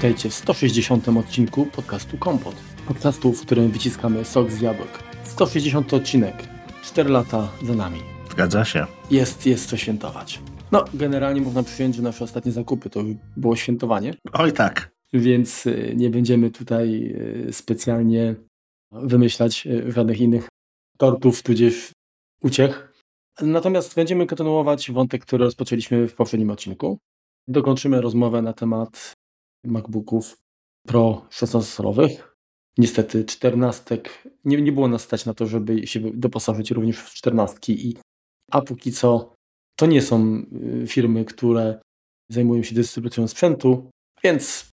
Witajcie w 160. odcinku podcastu Kompot. Podcastu, w którym wyciskamy sok z jabłek. 160 odcinek. 4 lata za nami. Zgadza się. Jest, jest co świętować. No, generalnie można przyjąć, że nasze ostatnie zakupy to było świętowanie. Oj tak. Więc y, nie będziemy tutaj y, specjalnie wymyślać y, żadnych innych tortów, tudzież uciech. Natomiast będziemy kontynuować wątek, który rozpoczęliśmy w poprzednim odcinku. Dokończymy rozmowę na temat MacBooków Pro 16-calowych. Niestety 14 nie, nie było nas stać na to, żeby się doposażyć również w 14 i a póki co to nie są firmy, które zajmują się dystrybucją sprzętu, więc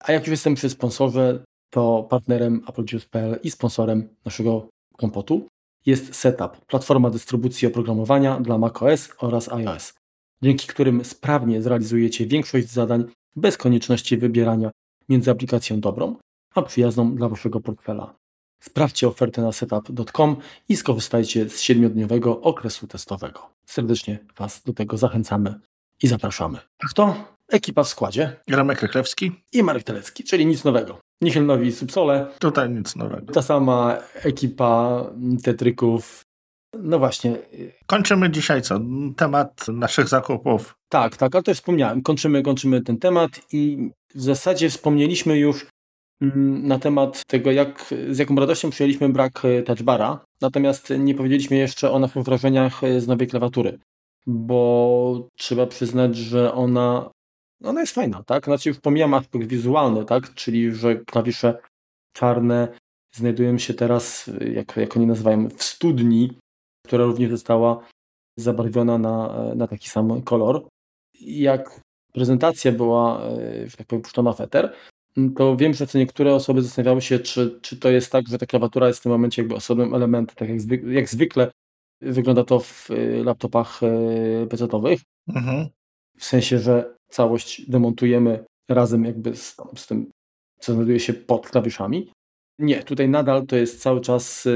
a jak już jestem przy sponsorze, to partnerem AppleJuice.pl i sponsorem naszego kompotu jest Setup, platforma dystrybucji oprogramowania dla macOS oraz iOS, dzięki którym sprawnie zrealizujecie większość zadań bez konieczności wybierania między aplikacją dobrą, a przyjazną dla Waszego portfela. Sprawdźcie ofertę na setup.com i skorzystajcie z 7-dniowego okresu testowego. Serdecznie Was do tego zachęcamy i zapraszamy. A kto? Ekipa w składzie. Ramek Rychlewski. I Marek Telecki, czyli nic nowego. Nichelnowi Subsole. Tutaj nic nowego. Ta sama ekipa tetryków. No właśnie. Kończymy dzisiaj co? Temat naszych zakupów. Tak, tak, ale też wspomniałem. Kończymy, kończymy ten temat i w zasadzie wspomnieliśmy już mm, na temat tego, jak, z jaką radością przyjęliśmy brak e, touchbara, natomiast nie powiedzieliśmy jeszcze o naszych wrażeniach e, z nowej klawiatury, bo trzeba przyznać, że ona ona jest fajna, tak? Znaczy już pomijam aspekt wizualny, tak? Czyli, że klawisze czarne znajdują się teraz, jak, jak oni nazywają, w studni, która również została zabarwiona na, na taki sam kolor. Jak prezentacja była, że tak powiem, puszczona w eter, to wiem, że co niektóre osoby zastanawiały się, czy, czy to jest tak, że ta klawiatura jest w tym momencie jakby osobnym elementem, tak jak, zwyk jak zwykle wygląda to w y, laptopach y, PC-owych. Mhm. W sensie, że całość demontujemy razem jakby z, z tym, co znajduje się pod klawiszami. Nie, tutaj nadal to jest cały czas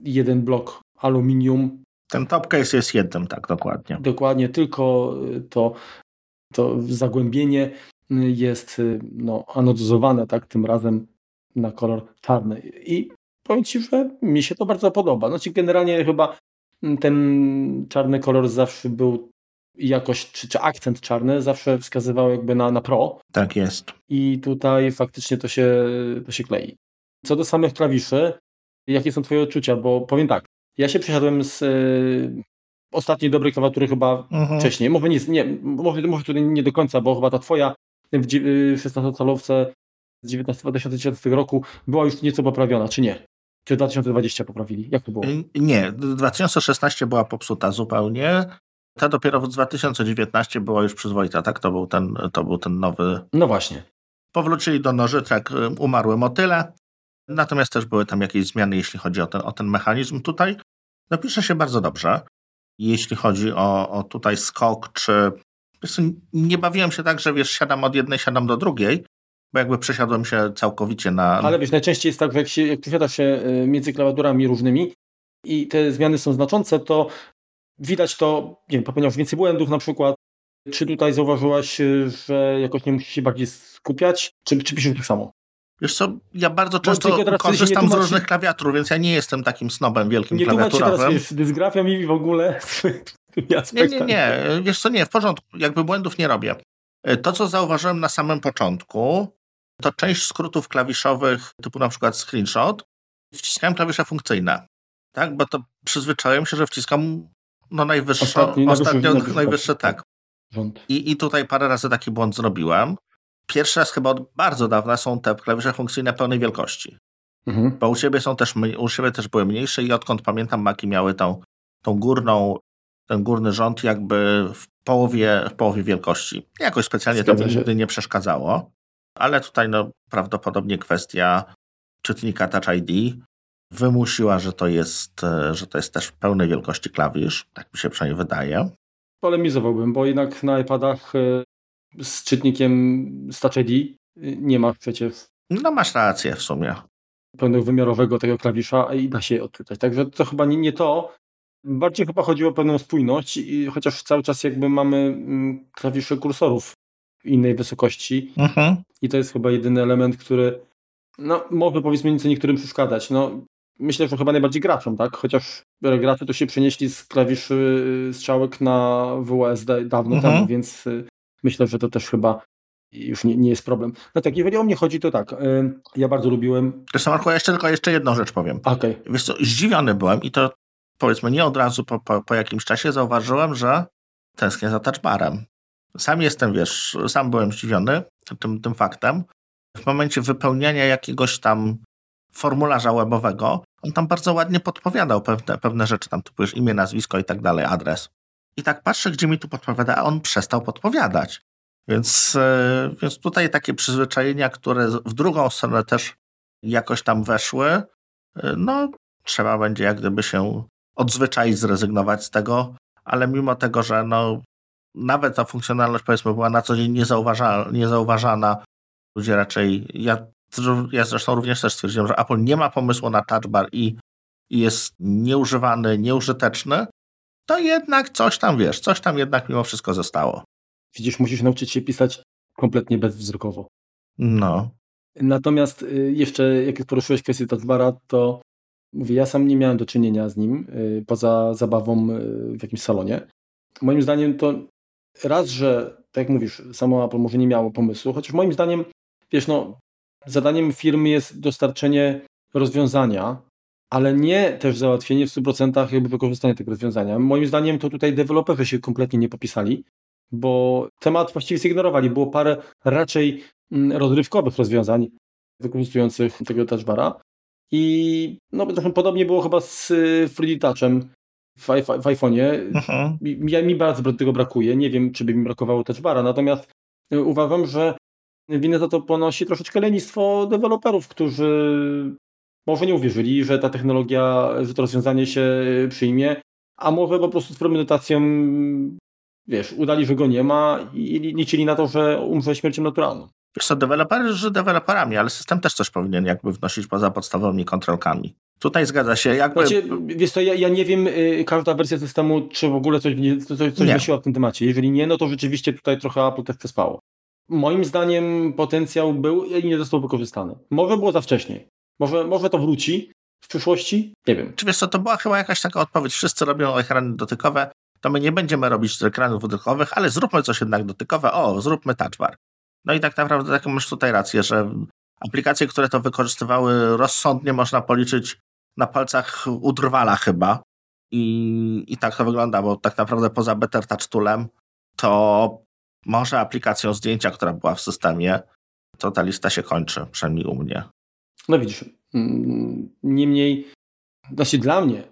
jeden blok aluminium. Ten top case jest jednym, tak, dokładnie. Dokładnie, tylko y, to, to zagłębienie y, jest no, anodyzowane, tak, tym razem na kolor czarny. I powiem Ci, że mi się to bardzo podoba. Znaczy generalnie chyba ten czarny kolor zawsze był jakość, czy, czy akcent czarny zawsze wskazywał jakby na, na pro. Tak jest. I tutaj faktycznie to się, to się klei. Co do samych klawiszy, jakie są Twoje odczucia? Bo powiem tak, ja się przesiadłem z y, ostatniej dobrej klawiatury chyba mhm. wcześniej. Może, nie, nie, może, może tutaj nie do końca, bo chyba ta Twoja w 16-calowce z 2019 roku była już nieco poprawiona, czy nie? Czy 2020 poprawili? Jak to było? Nie, 2016 była popsuta zupełnie. Ta dopiero w 2019 była już przyzwoita, tak? To był ten, to był ten nowy. No właśnie. Powrócili do nożyczek, y, umarły motyle. Natomiast też były tam jakieś zmiany, jeśli chodzi o ten, o ten mechanizm tutaj. No pisze się bardzo dobrze. Jeśli chodzi o, o tutaj skok, czy. Nie bawiłem się tak, że wiesz, siadam od jednej, siadam do drugiej, bo jakby przesiadłem się całkowicie na. Ale wiesz, najczęściej jest tak, jak, się, jak przesiadasz się y, między klawiaturami różnymi i te zmiany są znaczące, to Widać to, nie wiem, popełniasz więcej błędów na przykład. Czy tutaj zauważyłaś, że jakoś nie musisz się bardziej skupiać, czy, czy piszesz tak samo? Wiesz co, ja bardzo często korzystam z różnych klawiatur, więc ja nie jestem takim snobem wielkim nie klawiaturowym. Nie teraz, wiesz, dysgrafia mi w ogóle. nie, nie, nie. Wiesz co, nie, w porządku. Jakby błędów nie robię. To, co zauważyłem na samym początku, to część skrótów klawiszowych, typu na przykład screenshot, wciskałem klawisze funkcyjne. Tak, bo to przyzwyczaiłem się, że wciskam no najwyższe, Ostatni, ostatnio najwyższe, tak. I, I tutaj parę razy taki błąd zrobiłem. Pierwszy raz chyba od bardzo dawna są te klawisze funkcyjne pełnej wielkości. Mhm. Bo u siebie są też, u siebie też były mniejsze i odkąd pamiętam Maki miały tą, tą górną, ten górny rząd jakby w połowie, w połowie wielkości. Jakoś specjalnie Zgadza to mi nigdy nie przeszkadzało. Ale tutaj no, prawdopodobnie kwestia czytnika Touch ID wymusiła, że to jest, e, że to jest też pełnej wielkości klawisz. Tak mi się przynajmniej wydaje. Polemizowałbym, bo jednak na iPadach e, z czytnikiem e, nie ma przecież. No masz rację w sumie. Pełnowymiarowego tego klawisza i da się odczytać. Także to chyba nie, nie to. Bardziej chyba chodziło o pewną spójność, i chociaż cały czas jakby mamy mm, klawisze kursorów innej wysokości. Mhm. I to jest chyba jedyny element, który no, może powiedzmy nieco niektórym przeszkadzać. No, myślę, że chyba najbardziej graczom, tak? Chociaż gracze to się przenieśli z klawiszy strzałek na WSD dawno mhm. temu, więc y, myślę, że to też chyba już nie, nie jest problem. No tak, jeżeli o mnie chodzi, to tak, y, ja bardzo lubiłem... Zresztą Marku, ja jeszcze tylko jeszcze jedną rzecz powiem. Okay. Wiesz co, zdziwiony byłem i to powiedzmy nie od razu po, po, po jakimś czasie zauważyłem, że tęsknię za touchbarem. Sam jestem, wiesz, sam byłem zdziwiony tym, tym faktem. W momencie wypełniania jakiegoś tam formularza webowego, on tam bardzo ładnie podpowiadał pewne, pewne rzeczy, tam typu już imię, nazwisko i tak dalej, adres. I tak patrzę, gdzie mi tu podpowiada, a on przestał podpowiadać. Więc, e, więc tutaj takie przyzwyczajenia, które w drugą stronę też jakoś tam weszły, e, no trzeba będzie jak gdyby się odzwyczaić, zrezygnować z tego, ale mimo tego, że no, nawet ta funkcjonalność powiedzmy była na co dzień niezauważana, niezauważana ludzie raczej, ja, ja zresztą również też stwierdziłem, że Apple nie ma pomysłu na touch bar i, i jest nieużywany, nieużyteczny, to jednak coś tam, wiesz, coś tam jednak mimo wszystko zostało. Widzisz, musisz nauczyć się pisać kompletnie bezwzrokowo. No. Natomiast y, jeszcze, jak poruszyłeś kwestię touchbara, to mówię, ja sam nie miałem do czynienia z nim, y, poza zabawą y, w jakimś salonie. Moim zdaniem to raz, że tak jak mówisz, samo Apple może nie miało pomysłu, chociaż moim zdaniem, wiesz, no, zadaniem firmy jest dostarczenie rozwiązania, ale nie też załatwienie w 100% jakby wykorzystania tego rozwiązania. Moim zdaniem to tutaj deweloperzy się kompletnie nie popisali, bo temat właściwie zignorowali. Było parę raczej mm, rozrywkowych rozwiązań wykorzystujących tego touchbara. I no, podobnie było chyba z y, Fruity Touchem w, w iPhone'ie. Mhm. Mi, mi bardzo tego brakuje. Nie wiem, czy by mi brakowało touchbara, natomiast y, uważam, że winę za to ponosi troszeczkę lenistwo deweloperów, którzy może nie uwierzyli, że ta technologia, że to rozwiązanie się y, przyjmie, a może po prostu z premedytacją wiesz, udali, że go nie ma i liczyli na to, że umrze śmiercią naturalną. Wiesz co, deweloperzy deweloperami, ale system też coś powinien jakby wnosić poza podstawowymi kontrolkami. Tutaj zgadza się. Jakby... Znaczy, wiesz co, ja, ja nie wiem, y, każda wersja systemu, czy w ogóle coś, coś, coś wnosiła w tym temacie. Jeżeli nie, no to rzeczywiście tutaj trochę Apple też przespało. Moim zdaniem potencjał był i nie został wykorzystany. Może było za wcześnie. Może, może to wróci w przyszłości? Nie wiem. Czy wiesz co, to była chyba jakaś taka odpowiedź. Wszyscy robią ekrany dotykowe, to my nie będziemy robić ekranów dotykowych, ale zróbmy coś jednak dotykowe. O, zróbmy touch bar. No i tak naprawdę taką masz tutaj rację, że aplikacje, które to wykorzystywały rozsądnie można policzyć na palcach udrwala chyba. I, I tak to wygląda, bo tak naprawdę poza Better Touch Toolem to może aplikacją zdjęcia, która była w systemie, to ta lista się kończy, przynajmniej u mnie. No widzisz, mm, niemniej, znaczy dla mnie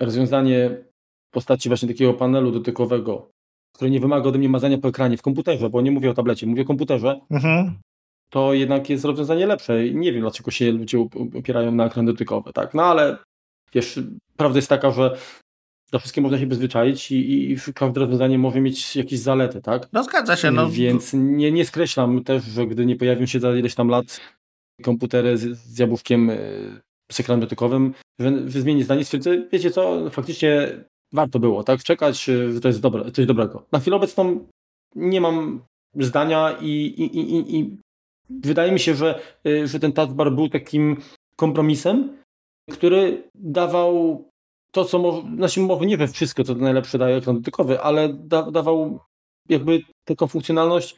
rozwiązanie postaci właśnie takiego panelu dotykowego, który nie wymaga ode mnie mazania po ekranie w komputerze, bo nie mówię o tablecie, mówię o komputerze, mhm. to jednak jest rozwiązanie lepsze. Nie wiem, dlaczego się ludzie opierają na ekran dotykowy, tak? No ale wiesz, prawda jest taka, że do wszystkiego można się przyzwyczaić i, i każde rozwiązanie może mieć jakieś zalety, tak? No zgadza się. No. Więc nie, nie skreślam też, że gdy nie pojawią się za ileś tam lat komputery z, z jabłówkiem e, z ekranem dotykowym, zmieni zdanie, stwierdzę, wiecie co, faktycznie warto było, tak? Czekać, że to jest dobre, coś dobrego. Na chwilę obecną nie mam zdania i, i, i, i wydaje mi się, że, y, że ten taskbar był takim kompromisem, który dawał to, co może, znaczy może nie we wszystko, co to najlepsze daje ekran dotykowy, ale da, dawał jakby taką funkcjonalność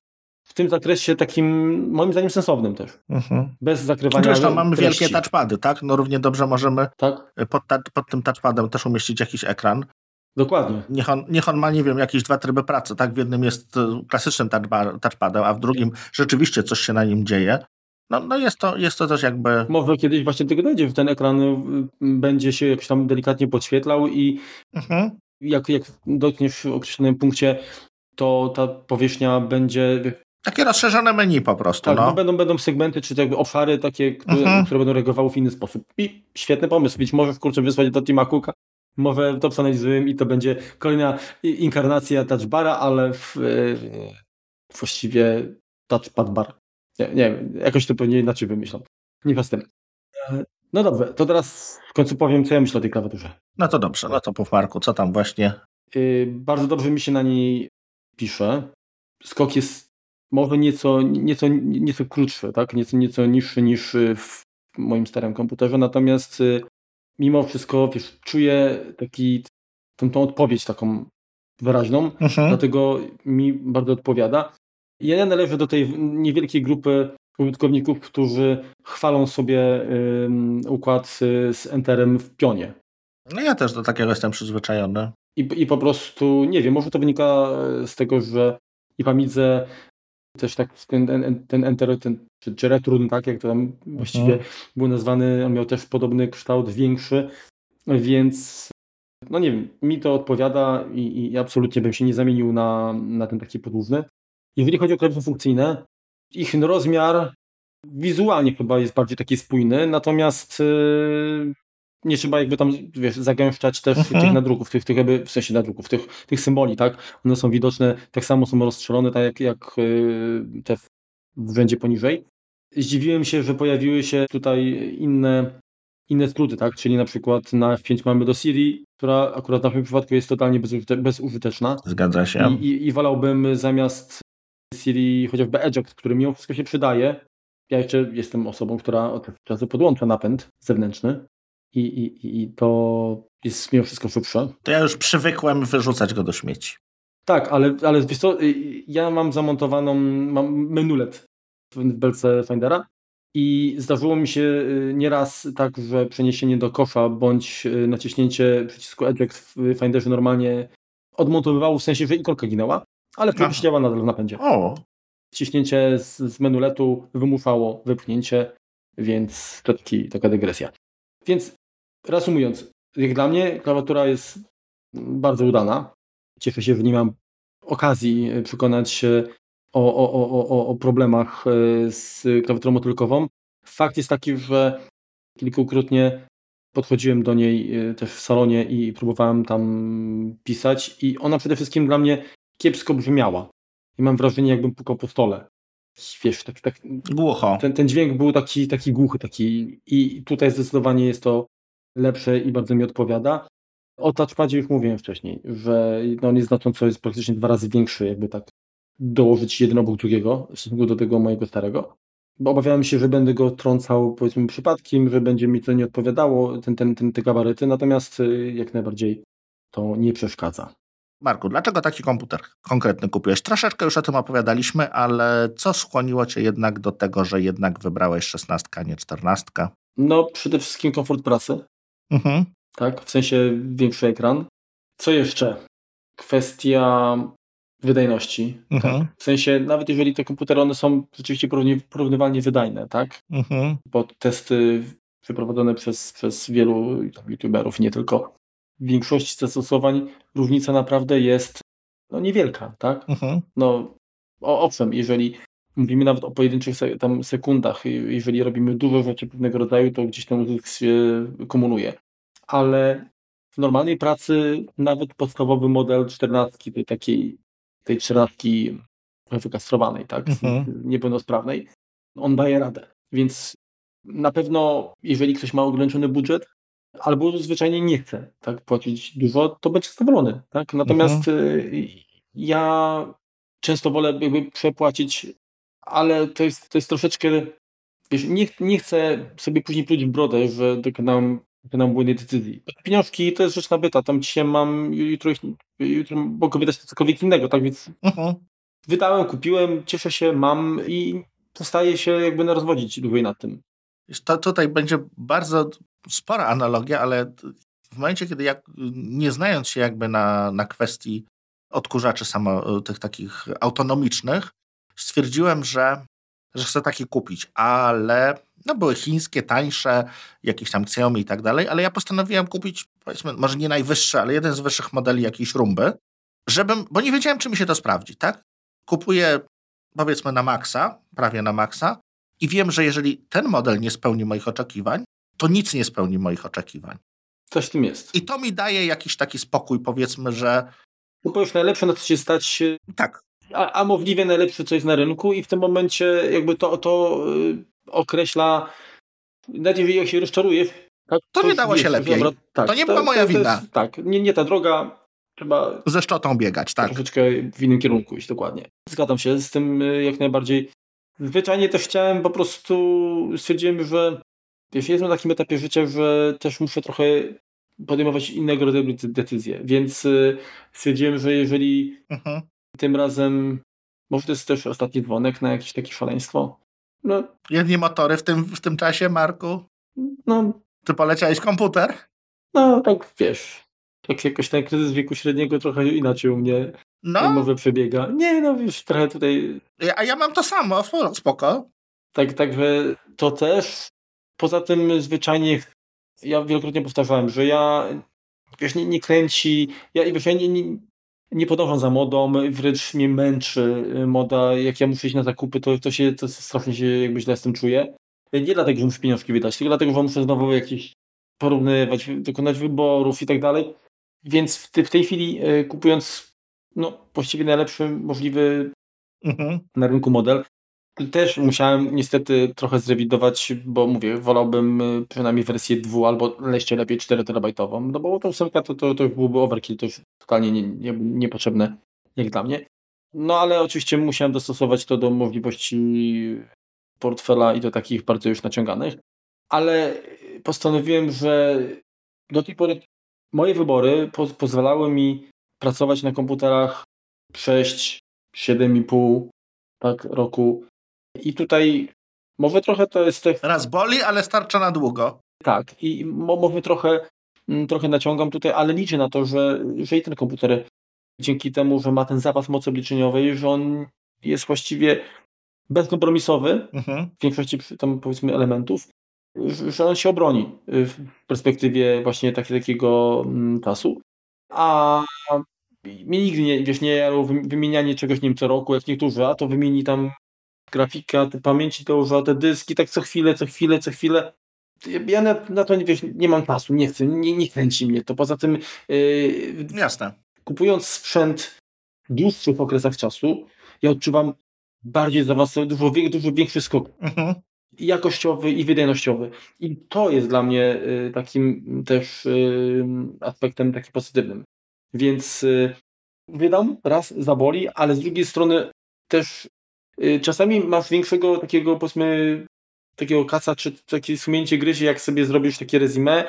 w tym zakresie takim, moim zdaniem, sensownym też. Mhm. Bez zakrywania Zresztą mamy treści. wielkie touchpady, tak? No równie dobrze możemy tak? pod, pod tym touchpadem też umieścić jakiś ekran. Dokładnie. Niech on, niech on ma, nie wiem, jakieś dwa tryby pracy, tak? W jednym jest e, klasycznym touchpadem, a w drugim rzeczywiście coś się na nim dzieje. No, no jest, to, jest to też jakby... Może kiedyś właśnie tego dojdzie, ten ekran y, będzie się jakoś tam delikatnie podświetlał i mhm. jak, jak dotkniesz w określonym punkcie, to ta powierzchnia będzie... Takie rozszerzone menu po prostu. Tak, no. będą, będą segmenty, czy jakby obszary takie, które, mhm. które będą reagowały w inny sposób. I świetny pomysł. Być może kurczę wysłać do Tima Cooka mowę to przeanalizujemy i to będzie kolejna inkarnacja touchbara, ale w, e, właściwie touchpad bar. Nie, nie wiem, jakoś to pewnie inaczej wymyślam. Nie z tym. E, no dobrze, to teraz w końcu powiem, co ja myślę o tej klawiaturze. No to dobrze, no to po Marku, co tam właśnie? Yy, bardzo dobrze mi się na niej pisze. Skok jest może nieco, nieco, nieco krótszy, tak? nieco, nieco niższy niż w moim starym komputerze, natomiast y, mimo wszystko wiesz, czuję taki, tą, tą odpowiedź taką wyraźną, mhm. dlatego mi bardzo odpowiada. Ja należę do tej niewielkiej grupy użytkowników, którzy chwalą sobie układ z Enterem w pionie. No ja też do takiego jestem przyzwyczajony. I, I po prostu, nie wiem, może to wynika z tego, że i w Amidze też tak ten, ten Enter, ten, czy, czy Retrun, tak jak to tam mhm. właściwie był nazwany, on miał też podobny kształt, większy, więc no nie wiem, mi to odpowiada i, i absolutnie bym się nie zamienił na, na ten taki podłużny. Jeżeli chodzi o klawisze funkcyjne, ich rozmiar wizualnie chyba jest bardziej taki spójny, natomiast yy, nie trzeba jakby tam, wiesz, zagęszczać też mhm. tych nadruków, tych, tych jakby, w sensie nadruków, tych, tych symboli, tak? One są widoczne, tak samo są rozstrzelone, tak jak, jak yy, te w rzędzie poniżej. Zdziwiłem się, że pojawiły się tutaj inne, inne skróty, tak? Czyli na przykład na F5 mamy do Siri, która akurat w naszym przypadku jest totalnie bezużyte, bezużyteczna. Zgadza się. I, i, I wolałbym zamiast Siri chociażby Edgeox, który mimo wszystko się przydaje. Ja jeszcze jestem osobą, która od czasu podłącza napęd zewnętrzny i, i, i to jest mimo wszystko szybsze. To ja już przywykłem wyrzucać go do śmieci. Tak, ale, ale wiesz co, y, ja mam zamontowaną, mam menulet w belce Findera i zdarzyło mi się y, nieraz tak, że przeniesienie do kosza bądź y, naciśnięcie przycisku Eject w Finderze normalnie odmontowywało w sensie, że ikonka ginęła, ale działa nadal w napędzie. O. Ciśnięcie z, z menuletu wymuszało wypchnięcie, więc to taki, taka dygresja. Więc reasumując, jak dla mnie klawiatura jest bardzo udana. Cieszę się, że nie mam okazji przekonać się o, o, o, o, o problemach e, z klawiaturą motylkową. Fakt jest taki, że kilkukrotnie podchodziłem do niej e, też w salonie i próbowałem tam pisać i ona przede wszystkim dla mnie kiepsko brzmiała. I mam wrażenie, jakbym pukał po stole. Wiesz, tak, tak, Głucho. Ten, ten dźwięk był taki, taki głuchy, taki i tutaj zdecydowanie jest to lepsze i bardzo mi odpowiada. O touchpadzie już mówiłem wcześniej, że no on jest znacząco, jest praktycznie dwa razy większy, jakby tak dołożyć jeden obok drugiego w stosunku do tego mojego starego. Bo obawiałem się, że będę go trącał powiedzmy przypadkiem, że będzie mi to nie odpowiadało, ten, ten, ten, te gabaryty, natomiast y, jak najbardziej to nie przeszkadza. Marku, dlaczego taki komputer konkretny kupiłeś? Troszeczkę już o tym opowiadaliśmy, ale co skłoniło Cię jednak do tego, że jednak wybrałeś 16, a nie 14? No, przede wszystkim komfort pracy. Mhm. Tak, w sensie większy ekran. Co jeszcze? Kwestia wydajności. Mhm. Tak? W sensie, nawet jeżeli te komputery, one są rzeczywiście porównywalnie wydajne, tak? Mhm. Bo testy przeprowadzone przez, przez wielu youtuberów, nie tylko w większości zastosowań różnica naprawdę jest no, niewielka, tak? Mhm. No, o, owszem, jeżeli mówimy nawet o pojedynczych tam sekundach, jeżeli robimy dużo rzeczy pewnego rodzaju, to gdzieś ten uzysk się komunuje. Ale w normalnej pracy nawet podstawowy model 14, tej takiej, tej 14 wykastrowanej, tak, mhm. niepełnosprawnej, on daje radę. Więc na pewno, jeżeli ktoś ma ograniczony budżet, albo zwyczajnie nie chce tak, płacić dużo, to będzie zadowolony. Tak? Natomiast mhm. ja często wolę jakby przepłacić, ale to jest, to jest troszeczkę, wiesz, nie, nie chcę sobie później pluć w brodę, że dokonałem, dokonałem błędnej decyzji. Pieniążki to jest rzecz nabyta, tam dzisiaj mam, jutro, jutro mogę wydać cokolwiek innego, tak więc mhm. wydałem, kupiłem, cieszę się, mam i przestaję się jakby na rozwodzić dłużej nad tym. To tutaj będzie bardzo spora analogia, ale w momencie, kiedy ja, nie znając się jakby na, na kwestii odkurzaczy samo, tych takich autonomicznych, stwierdziłem, że, że chcę taki kupić, ale no były chińskie, tańsze, jakieś tam Xiaomi i tak dalej, ale ja postanowiłem kupić, powiedzmy, może nie najwyższy, ale jeden z wyższych modeli jakiejś rumby, żebym, bo nie wiedziałem, czy mi się to sprawdzi, tak? Kupuję, powiedzmy, na maksa, prawie na maksa i wiem, że jeżeli ten model nie spełni moich oczekiwań, to nic nie spełni moich oczekiwań. Coś w tym jest. I to mi daje jakiś taki spokój, powiedzmy, że. Kupujesz najlepsze, na co się stać. Tak. A, a możliwie najlepsze, co jest na rynku, i w tym momencie jakby to, to yy, określa. Nawet jeżeli się rozczarujesz. Tak, to, nie dało się lepiej. Dobra, tak, to nie była moja wina. Jest, tak, nie, nie ta droga. trzeba... Ze szczotą biegać, tak. Troszeczkę w innym kierunku iść, dokładnie. Zgadzam się z tym y, jak najbardziej. Zwyczajnie też chciałem po prostu, stwierdziłem, że wiesz, jestem na takim etapie życia, że też muszę trochę podejmować innego rodzaju decyzje, więc y, stwierdziłem, że jeżeli mhm. Tym razem, może to jest też ostatni dzwonek na jakieś takie szaleństwo. No. Jedni motory w tym, w tym czasie, Marku? No. Ty poleciałeś komputer? No, tak wiesz, tak jakoś ten kryzys wieku średniego trochę inaczej u mnie no. może przebiega. Nie, no wiesz, trochę tutaj... A ja mam to samo, spoko. Tak, także to też. Poza tym zwyczajnie ja wielokrotnie powtarzałem, że ja wiesz, nie, nie kręci, ja, wiesz, ja nie, nie, nie podążam za modą, wręcz mnie męczy moda, jak ja muszę iść na zakupy, to, to się to strasznie się jakby źle z tym czuję. Nie dlatego, że muszę pieniążki wydać, tylko dlatego, że muszę znowu jakieś porównywać, dokonać wyborów i tak dalej. Więc w, w tej chwili e, kupując no, właściwie najlepszy możliwy mhm. na rynku model, też musiałem niestety trochę zrewidować, bo mówię, wolałbym e, przynajmniej wersję 2 albo leście lepiej 4 terabajtową, no bo tą ósemka to, to, to już byłby overkill, to już totalnie nie, nie, niepotrzebne jak dla mnie. No ale oczywiście musiałem dostosować to do możliwości portfela i do takich bardzo już naciąganych, ale postanowiłem, że do tej pory moje wybory po pozwalały mi pracować na komputerach 6, 7,5 tak, roku. I tutaj może trochę to jest... Raz boli, ale starcza na długo. Tak, i może trochę, mm, trochę naciągam tutaj, ale liczę na to, że, że i ten komputer dzięki temu, że ma ten zapas mocy obliczeniowej, że on jest właściwie bezkompromisowy mhm. w większości tam powiedzmy elementów, że on się obroni w perspektywie właśnie takiego mm, czasu. A mnie nigdy nie, wiesz, nie wymienianie czegoś, nie wiem, co roku, jak niektórzy, a to wymieni tam grafika, te pamięci to używa, te dyski, tak co chwilę, co chwilę, co chwilę. Ja na, na to wiesz, nie mam czasu, nie chcę, nie, nie kręci mnie to. Poza tym yy, Jasne. kupując sprzęt w dłuższych okresach czasu, ja odczuwam bardziej zaawansowany, dużo, dużo większy skok. Mhm jakościowy i wydajnościowy. I to jest dla mnie y, takim też y, aspektem takim pozytywnym. Więc y, wydam, raz zaboli, ale z drugiej strony też czasami masz większego takiego powiedzmy takiego kaca, czy takie sumięcie gryzie, jak sobie zrobisz takie resume,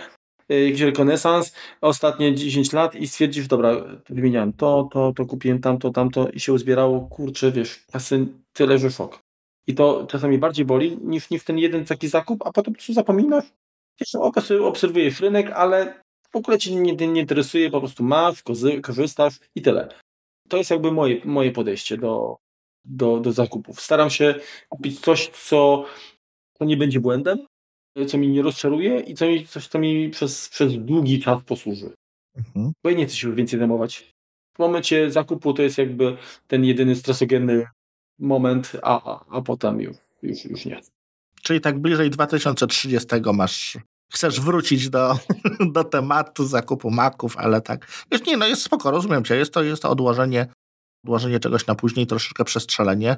jakiś rekonesans, ostatnie 10 lat i stwierdzisz, dobra, wymieniałem to, to, to kupiłem tamto, tamto i się uzbierało, kurczę, wiesz, kasy tyle, że szok. I to czasami bardziej boli niż, niż ten jeden taki zakup, a potem po prostu zapominasz. Jeszcze oka sobie obserwujesz rynek, ale w ogóle cię nie, nie interesuje, po prostu masz, korzystasz i tyle. To jest jakby moje, moje podejście do, do, do zakupów. Staram się kupić coś, co, co nie będzie błędem, co mi nie rozczaruje i co mi, coś, co mi przez, przez długi czas posłuży. Mhm. Bo ja nie chcę się więcej zajmować. W momencie zakupu to jest jakby ten jedyny stresogenny moment, a, a potem już, już, już nie. Czyli tak bliżej 2030 masz chcesz wrócić do, do tematu zakupu maków, ale tak. Wiesz, nie, no jest spoko, rozumiem cię. Jest to, jest to odłożenie, odłożenie czegoś na później, troszeczkę przestrzelenie.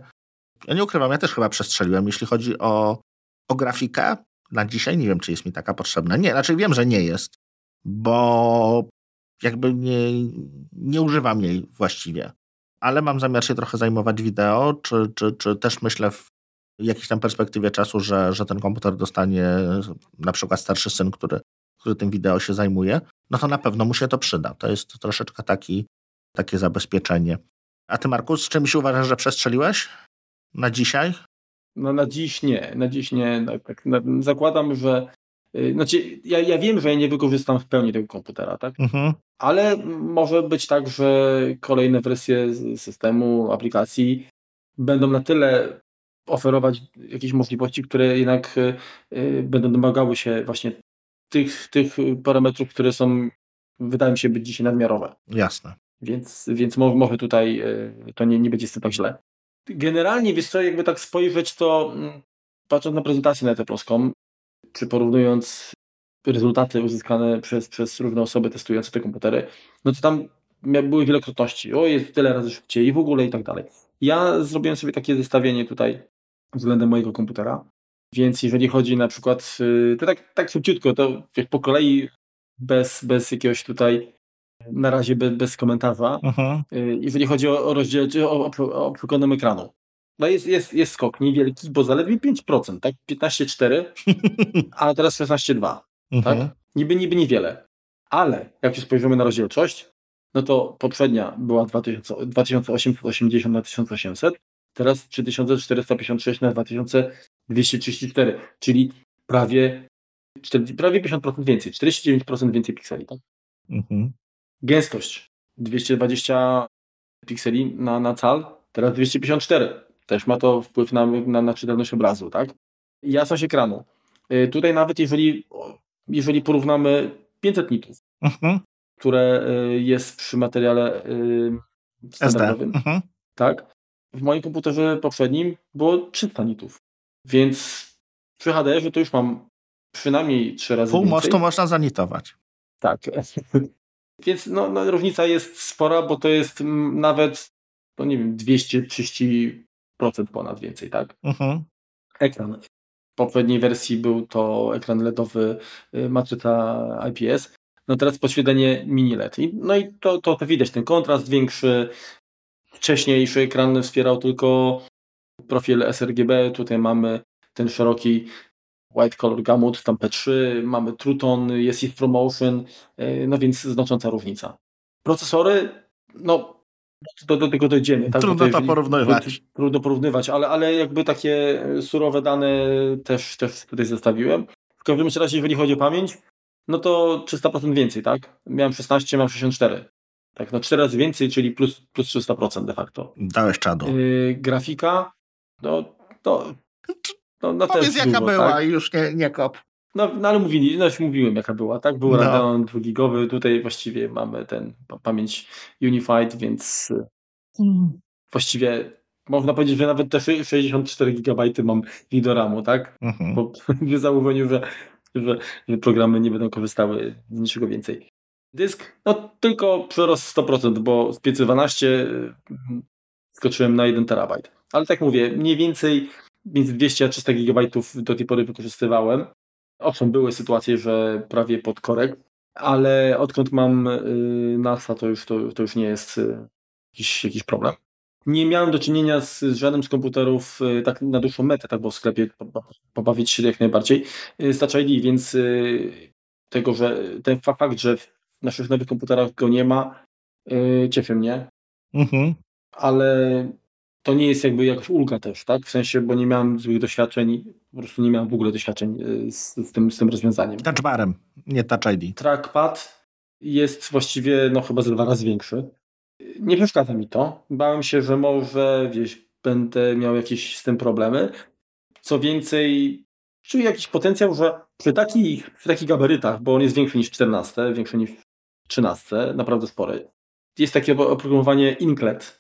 Ja nie ukrywam, ja też chyba przestrzeliłem, jeśli chodzi o, o grafikę. Na dzisiaj nie wiem, czy jest mi taka potrzebna. Nie, znaczy wiem, że nie jest, bo jakby nie, nie używam jej właściwie ale mam zamiar się trochę zajmować wideo, czy, czy, czy też myślę w jakiejś tam perspektywie czasu, że, że ten komputer dostanie na przykład starszy syn, który, który tym wideo się zajmuje, no to na pewno mu się to przyda. To jest troszeczkę taki, takie zabezpieczenie. A ty, Markus, z czymś uważasz, że przestrzeliłeś na dzisiaj? No na dziś nie. Na dziś nie. Tak, tak, zakładam, że Y, znaczy, ja, ja wiem, że ja nie wykorzystam w pełni tego komputera, tak? Mhm. Ale może być tak, że kolejne wersje systemu, aplikacji będą na tyle oferować jakieś możliwości, które jednak y, y, będą domagały się właśnie tych, tych parametrów, które są, wydaje mi się, być dzisiaj nadmiarowe. Jasne. Więc, więc może tutaj to nie, nie będzie z tym tak źle. Generalnie, wiesz co, jakby tak spojrzeć, to mm, patrząc na prezentację na polską, czy porównując rezultaty uzyskane przez, przez różne osoby testujące te komputery, no to tam były wielokrotności. O, jest tyle razy szybciej i w ogóle i tak dalej. Ja zrobiłem sobie takie zestawienie tutaj względem mojego komputera. Więc jeżeli chodzi na przykład, y, to tak, tak szybciutko, to po kolei bez, bez jakiegoś tutaj na razie bez, bez komentarza. Mhm. Y, jeżeli chodzi o, o rozdział, o, o, o ekranu. No jest, jest, jest skok niewielki, bo zaledwie 5%, tak? 15,4, a teraz 16,2. Mhm. Tak? Niby, niby niewiele. Ale jak się spojrzymy na rozdzielczość, no to poprzednia była 2000, 2880 na 1800, teraz 3456 na 2234, czyli prawie, prawie 50% więcej, 49% więcej pikseli. Tak? Mhm. Gęstość 220 pikseli na, na cal, teraz 254. Też ma to wpływ na, na, na czytelność obrazu, tak? Jasność ekranu. Y, tutaj nawet jeżeli, jeżeli porównamy 500 nitów, mhm. które y, jest przy materiale y, standardowym, mhm. tak? W moim komputerze poprzednim było 300 nitów. Więc przy HDR-ze to już mam przynajmniej 3 razy Pół więcej. mostu można zanitować. Tak. Więc no, no, różnica jest spora, bo to jest nawet, no nie wiem, 230% ponad więcej, tak? Mhm. Ekran. W poprzedniej wersji był to ekran LEDowy y, matryca IPS. No teraz podświetlenie mini LED. no i to, to, to widać, ten kontrast większy. Wcześniejszy ekran wspierał tylko profil sRGB. Tutaj mamy ten szeroki White Color Gamut, tam P3, mamy Truton, jest ich Promotion, e, no więc znacząca różnica. Procesory, no do, do tego dojdziemy. Tak? Trudno to porównywać. Trudno porównywać, ale, ale jakby takie surowe dane też, też tutaj zestawiłem. W każdym razie, jeżeli chodzi o pamięć, no to 300% więcej, tak? Miałem 16, mam 64. Tak, no 4 razy więcej, czyli plus, plus 300% de facto. Dałeś czadu. Yy, grafika, no to no, no Powiedz jaka dużo, była tak? i już nie, nie kop. No, no ale mówili, no już mówiłem jaka była, tak? Był no. Radeon 2 tutaj właściwie mamy ten pamięć Unified, więc mm. właściwie można powiedzieć, że nawet te 64 GB mam widoramu, tak? Mhm. Po założeniu, że, że, że programy nie będą korzystały z niczego więcej. Dysk, no tylko przyrost 100%, bo z 512 skoczyłem na 1 terabajt. Ale tak mówię, mniej więcej między 200 a 300 GB do tej pory wykorzystywałem. Owszem, były sytuacje, że prawie pod korek, ale odkąd mam y, NASA, to już, to, to już nie jest y, jakiś, jakiś problem. Nie miałem do czynienia z, z żadnym z komputerów y, tak na dłuższą metę, tak bo w sklepie pobawić się jak najbardziej z Touch ID, więc tego, że ten fakt, że w naszych nowych komputerach go nie ma, cieszy mnie. Mhm. Ale to nie jest jakby jakaś ulga też, tak? W sensie, bo nie miałem złych doświadczeń, po prostu nie miałem w ogóle doświadczeń y, z, z, tym, z tym rozwiązaniem. Touchbarem, nie Touch ID. Trackpad jest właściwie no chyba ze dwa razy większy. Nie przeszkadza mi to. Bałem się, że może gdzieś będę miał jakieś z tym problemy. Co więcej, czuję jakiś potencjał, że przy takich, przy takich gabarytach, bo on jest większy niż 14, większy niż 13, naprawdę spory. Jest takie oprogramowanie Inklet,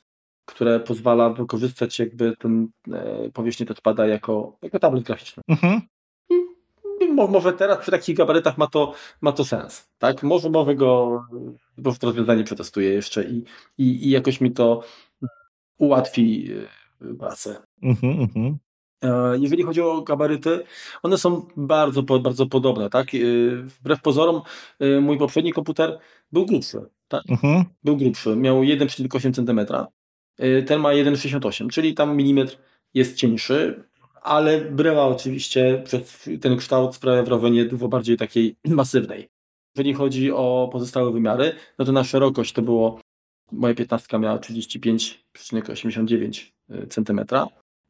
które pozwala wykorzystać jakby ten e, powierzchnię touchpada jako, jako tablet graficzny. Mhm. Może teraz przy takich gabarytach ma to, ma to sens. Tak? Może, może go po prostu rozwiązanie przetestuję jeszcze i, i, i jakoś mi to ułatwi e, pracę. Mhm, mhm. E, jeżeli chodzi o gabaryty, one są bardzo, bardzo podobne. Tak? Wbrew pozorom, mój poprzedni komputer był grubszy. Tak? Mhm. Był grubszy. Miał 1,8 cm. Y, ten ma 1,68, czyli tam milimetr jest cieńszy, ale bryła oczywiście przez ten kształt sprawia wrażenie dużo bardziej takiej masywnej. Jeżeli chodzi o pozostałe wymiary, no to na szerokość to było, moja 15 miała 35,89 y, cm.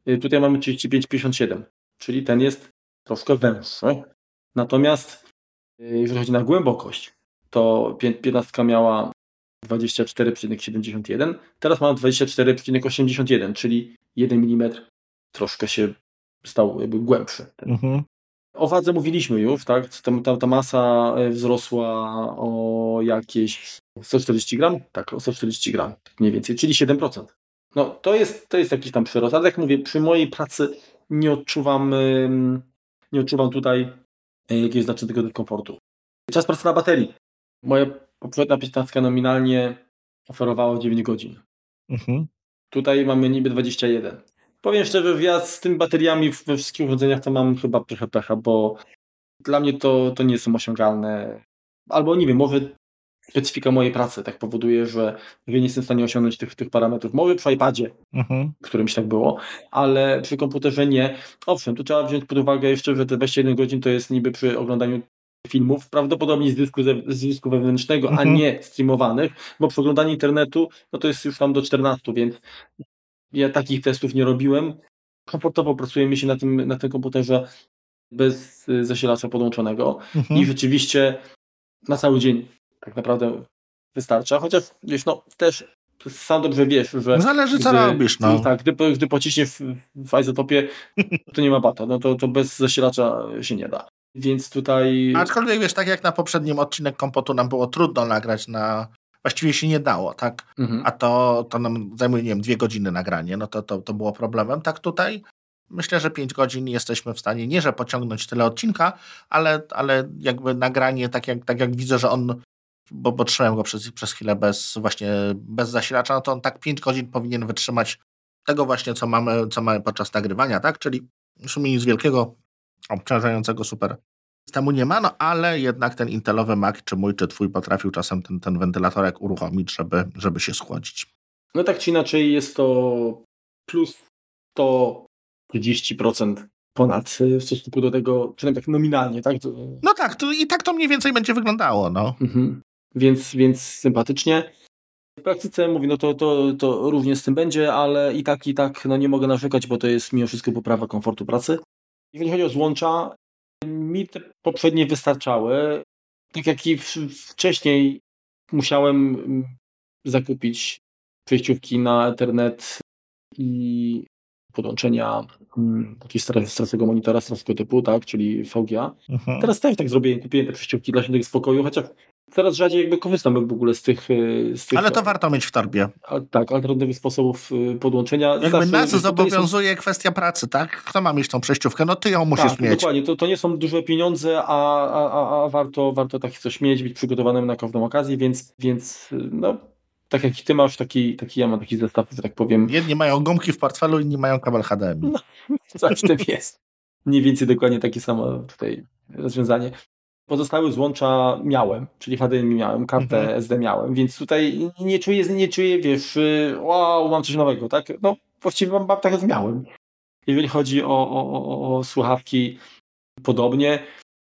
Y, tutaj mamy 35,57, czyli ten jest troszkę węższy. Natomiast jeżeli chodzi na głębokość, to 15 miała 24,71. Teraz mam 24,81, czyli 1 mm troszkę się stał jakby głębszy. Mhm. O wadze mówiliśmy już, tak? Ta, ta, masa e, wzrosła o jakieś 140 gram? Tak, o 140 gram, tak mniej więcej, czyli 7%. No to jest, to jest jakiś tam przyrost, ale jak mówię, przy mojej pracy nie odczuwam, nie odczuwam tutaj e, jakiegoś znacznego dyskomfortu. Czas pracy na baterii. Moja poprzednia piętnastka nominalnie oferowała 9 godzin. Mhm. Tutaj mamy niby 21. Powiem szczerze, ja z tymi bateriami we wszystkich urządzeniach to mam chyba trochę pecha, bo dla mnie to, to nie są osiągalne. Albo nie wiem, może specyfika mojej pracy tak powoduje, że nie jestem w stanie osiągnąć tych, tych parametrów. Może przy iPadzie, mhm. którymś tak było, ale przy komputerze nie. Owszem, tu trzeba wziąć pod uwagę jeszcze, że te 21 godzin to jest niby przy oglądaniu filmów, prawdopodobnie z dysku, z dysku wewnętrznego, mhm. a nie streamowanych, bo przy oglądaniu internetu, no to jest już tam do 14, więc ja takich testów nie robiłem. Komfortowo pracuje mi się na tym, na tym komputerze bez zasilacza podłączonego mhm. i rzeczywiście na cały dzień tak naprawdę wystarcza, chociaż wiesz, no też sam dobrze wiesz, że... Zależy gdy, co robisz, no. Tak, gdy, gdy pociśniesz w, w izotopie, to nie ma bata, no to, to bez zasilacza się nie da. Więc tutaj... Aczkolwiek wiesz, tak jak na poprzednim odcinek Kompotu nam było trudno nagrać na... Właściwie się nie dało, tak? Mhm. A to, to nam zajmuje, nie wiem, dwie godziny nagranie, no to, to, to było problemem. Tak tutaj myślę, że pięć godzin jesteśmy w stanie, nie że pociągnąć tyle odcinka, ale, ale jakby nagranie, tak jak, tak jak widzę, że on bo, bo trzymałem go przez, przez chwilę bez właśnie bez zasilacza, no to on tak 5 godzin powinien wytrzymać tego właśnie, co mamy, co mamy podczas nagrywania, tak? Czyli w sumie nic wielkiego, obciążającego super systemu nie ma, no ale jednak ten intelowy Mac, czy mój, czy twój potrafił czasem ten, ten wentylatorek uruchomić, żeby, żeby się schłodzić. No tak czy inaczej jest to plus 130% ponad w stosunku do tego, przynajmniej tak nominalnie, tak? No tak, to i tak to mniej więcej będzie wyglądało, no. Mhm więc, więc sympatycznie. W praktyce mówię, no to, to, to również z tym będzie, ale i tak, i tak no nie mogę narzekać, bo to jest mimo wszystko poprawa komfortu pracy. Jeżeli chodzi o złącza, mi te poprzednie wystarczały. Tak jak i wcześniej musiałem mm, zakupić przejściówki na Ethernet i podłączenia hmm, takiego starego monitora starego typu, tak, czyli VGA. Mhm. Teraz też tak zrobiłem, kupiłem te przejściówki dla świętego spokoju, chociaż coraz rzadziej jakby korzystam w ogóle z tych, e, z tych Ale to warto mieć w torbie. A, tak, alternatywnych sposobów e, podłączenia. Jakby Zawsze, nas zobowiązuje są... kwestia pracy, tak? Kto ma mieć tą przejściówkę? No ty ją musisz tak, mieć. dokładnie. To, to nie są duże pieniądze, a, a, a, warto, warto takie coś mieć, być przygotowanym na każdą okazję, więc, więc no, tak jak ty masz taki, taki ja mam taki zestaw, że tak powiem. Jedni mają gumki w portfelu, inni mają kabel HDMI. No, coś w tym jest. Mniej więcej dokładnie takie samo tutaj rozwiązanie. Pozostałe złącza miałem, czyli HDMI miałem, kartę mhm. SD miałem, więc tutaj nie czuję, nie czuję, wiesz, wow, mam coś nowego, tak? No właściwie mam, mam tak jak miałem. Jeżeli chodzi o, o, o, o słuchawki, podobnie.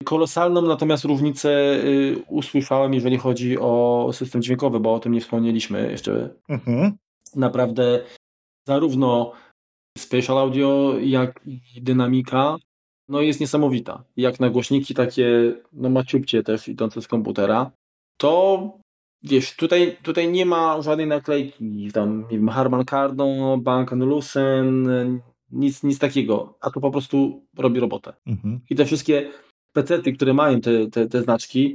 Kolosalną natomiast różnicę y, usłyszałem, jeżeli chodzi o system dźwiękowy, bo o tym nie wspomnieliśmy jeszcze. Mhm. Naprawdę zarówno Spatial Audio, jak i dynamika no jest niesamowita. Jak na głośniki takie, no maciubcie też idące z komputera, to wiesz, tutaj, tutaj nie ma żadnej naklejki, tam nie wiem, Harman Kardon, Bang Olufsen, nic, nic takiego, a to po prostu robi robotę. Mhm. I te wszystkie pecety, które mają te, te, te znaczki,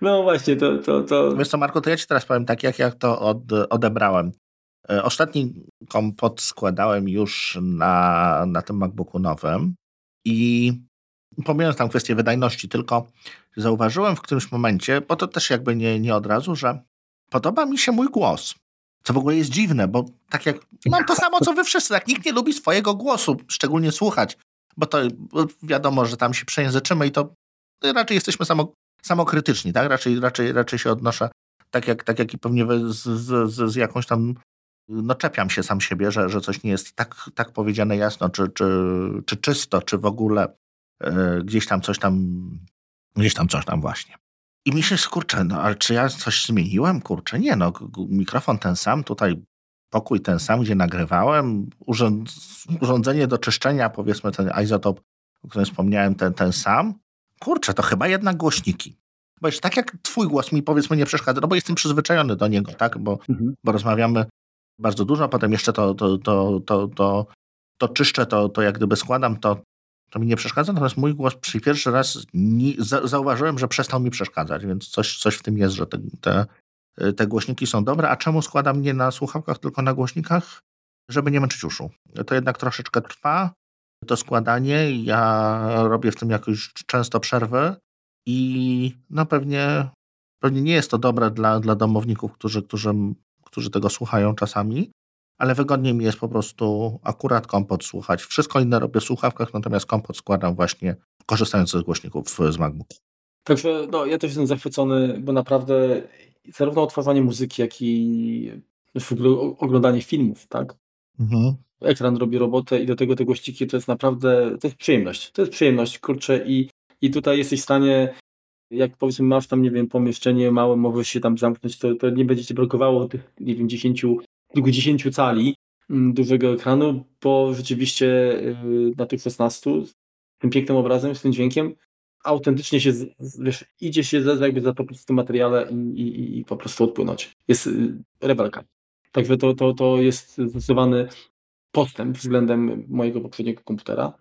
no właśnie, to, to, to... Wiesz co, Marko, to ja ci teraz powiem tak, jak ja to od, odebrałem. E, ostatni kompot składałem już na, na tym MacBooku nowym i pomijając tam kwestię wydajności, tylko zauważyłem w którymś momencie, bo to też jakby nie, nie od razu, że podoba mi się mój głos. Co w ogóle jest dziwne, bo tak jak mam to samo co wy wszyscy, tak nikt nie lubi swojego głosu, szczególnie słuchać, bo to wiadomo, że tam się przejęzyczymy i to raczej jesteśmy samo, samokrytyczni, tak? Raczej, raczej, raczej się odnoszę tak jak, tak jak i pewnie z, z, z jakąś tam no czepiam się sam siebie, że, że coś nie jest tak, tak powiedziane jasno, czy, czy, czy czysto, czy w ogóle e, gdzieś tam coś tam, gdzieś tam coś tam właśnie. I myślę, kurczę, no ale czy ja coś zmieniłem? Kurczę, nie no, mikrofon ten sam, tutaj pokój ten sam, gdzie nagrywałem, urząd, urządzenie do czyszczenia, powiedzmy ten izotop, o którym wspomniałem, ten, ten sam. Kurczę, to chyba jednak głośniki. Bo tak jak twój głos mi powiedzmy nie przeszkadza, no bo jestem przyzwyczajony do niego, tak, bo, mhm. bo rozmawiamy bardzo dużo, potem jeszcze to, to, to, to, to, to czyszczę, to, to jak gdyby składam, to, to mi nie przeszkadza, natomiast mój głos przy pierwszy raz zauważyłem, że przestał mi przeszkadzać, więc coś, coś w tym jest, że te, te, te głośniki są dobre. A czemu składam nie na słuchawkach, tylko na głośnikach? Żeby nie męczyć uszu. To jednak troszeczkę trwa, to składanie. Ja robię w tym jakoś często przerwy i no pewnie, pewnie nie jest to dobre dla, dla domowników, którzy, którzy którzy tego słuchają czasami, ale wygodniej mi jest po prostu akurat kompot słuchać. Wszystko inne robię w słuchawkach, natomiast kompot składam właśnie korzystając ze głośników z MacBooka. Także no, ja też jestem zachwycony, bo naprawdę zarówno odtwarzanie muzyki, jak i oglądanie filmów, tak? Mhm. Ekran robi robotę i do tego te głośniki to jest naprawdę, to jest przyjemność. To jest przyjemność, kurczę i, i tutaj jesteś w stanie jak powiedzmy masz tam, nie wiem, pomieszczenie małe, możesz się tam zamknąć, to, to nie będzie ci brakowało tych, nie wiem, 10, kilkudziesięciu cali mm, dużego ekranu, bo rzeczywiście yy, na tych 16 z tym pięknym obrazem, z tym dźwiękiem autentycznie się, wiesz, idzie się jakby zatopić w tym materiale i, i, i po prostu odpłynąć. Jest yy, rewelka. Także to, to, to jest zdecydowany postęp względem mojego poprzedniego komputera.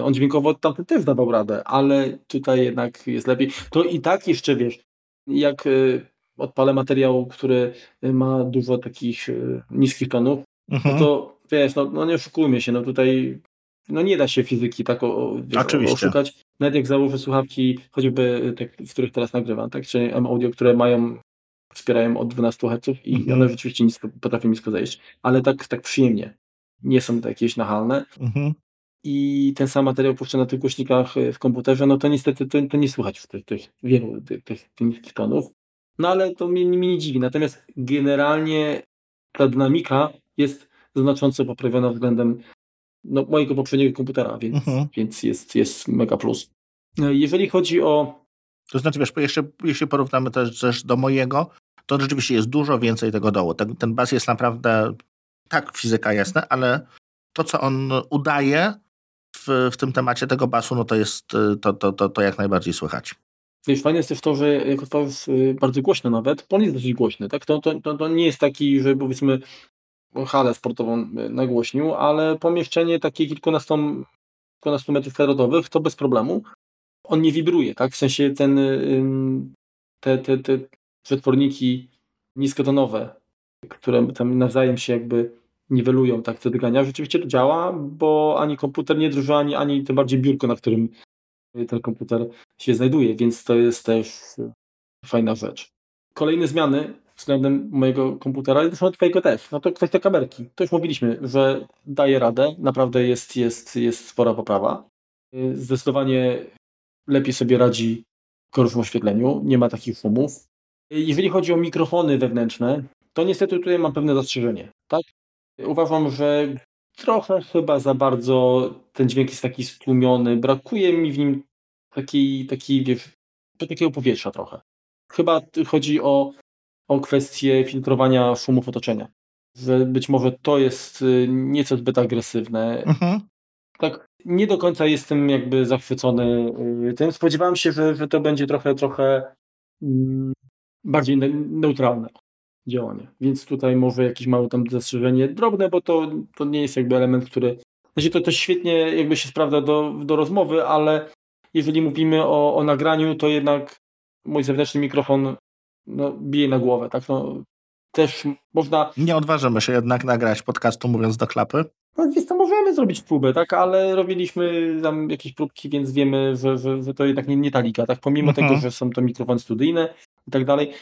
On dźwiękowo tamten też dawał radę, ale tutaj jednak jest lepiej. To i tak jeszcze wiesz, jak y, odpalę materiał, który ma dużo takich y, niskich tonów, no mhm. no to wiesz, no, no nie oszukujmy się, no tutaj no nie da się fizyki tak o, wiesz, oszukać. Nawet jak założę słuchawki, choćby te, w których teraz nagrywam, tak, czy M-Audio, które mają wspierają od 12 Hz i mhm. one rzeczywiście nisko, potrafią nisko zejść, ale tak, tak przyjemnie. Nie są to jakieś nachalne. Mhm i ten sam materiał puszczę na tych głośnikach e, w komputerze, no to niestety to, to nie słychać w tych, tych wielu tych, tych, tych tonów. No ale to mnie, mnie nie dziwi. Natomiast generalnie ta dynamika jest znacząco poprawiona względem no, mojego poprzedniego komputera, więc, mhm. więc jest, jest mega plus. E, jeżeli chodzi o. To znaczy, wiesz, jeszcze, jeśli porównamy też, też do mojego, to rzeczywiście jest dużo więcej tego dołu. Ten, ten bas jest naprawdę tak fizyka jasna, ale to, co on udaje, w, w tym temacie tego basu, no to jest y, to, to, to, to jak najbardziej słychać. Wiesz, fajne jest też to, że jako to jest y, bardzo głośno nawet, on jest dosyć głośny, tak? To, to, to, to nie jest taki, że powiedzmy halę sportową y, nagłośnił, ale pomieszczenie takie kilkunastu, kilkunastu metrów kwadratowych to bez problemu. On nie wibruje, tak? W sensie ten, te, te, te przetworniki niskotonowe, które tam nawzajem się jakby niwelują tak te drgania. Rzeczywiście to działa, bo ani komputer nie drży, ani, ani tym bardziej biurko, na którym ten komputer się znajduje, więc to jest też fajna rzecz. Kolejne zmiany względem mojego komputera, zresztą twojego też, no to kwestia kamerki. To już mówiliśmy, że daje radę, naprawdę jest, jest, jest spora poprawa. Zdecydowanie lepiej sobie radzi w oświetleniu, nie ma takich szumów. Jeżeli chodzi o mikrofony wewnętrzne, to niestety tutaj mam pewne zastrzeżenie. Tak? Uważam, że trochę chyba za bardzo ten dźwięk jest taki stłumiony. Brakuje mi w nim takiej, takiej wiesz, takiego powietrza trochę. Chyba chodzi o, o kwestię filtrowania szumów otoczenia. Że być może to jest y, nieco zbyt agresywne. Mhm. Tak, nie do końca jestem jakby zachwycony y, tym. Spodziewałem się, że, że to będzie trochę, trochę mm, bardziej neutralne działanie. Więc tutaj może jakieś małe tam zastrzeżenie drobne, bo to, to nie jest jakby element, który. Znaczy to, to świetnie jakby się sprawdza do, do rozmowy, ale jeżeli mówimy o, o nagraniu, to jednak mój zewnętrzny mikrofon no, bije na głowę, tak? No, też można. Nie odważymy się jednak nagrać podcastu mówiąc do klapy. No więc to możemy zrobić próbę, tak? Ale robiliśmy tam jakieś próbki, więc wiemy, że, że, że to jednak nie, nie ta liga, tak? Pomimo mhm. tego, że są to mikrofony studyjne i tak dalej,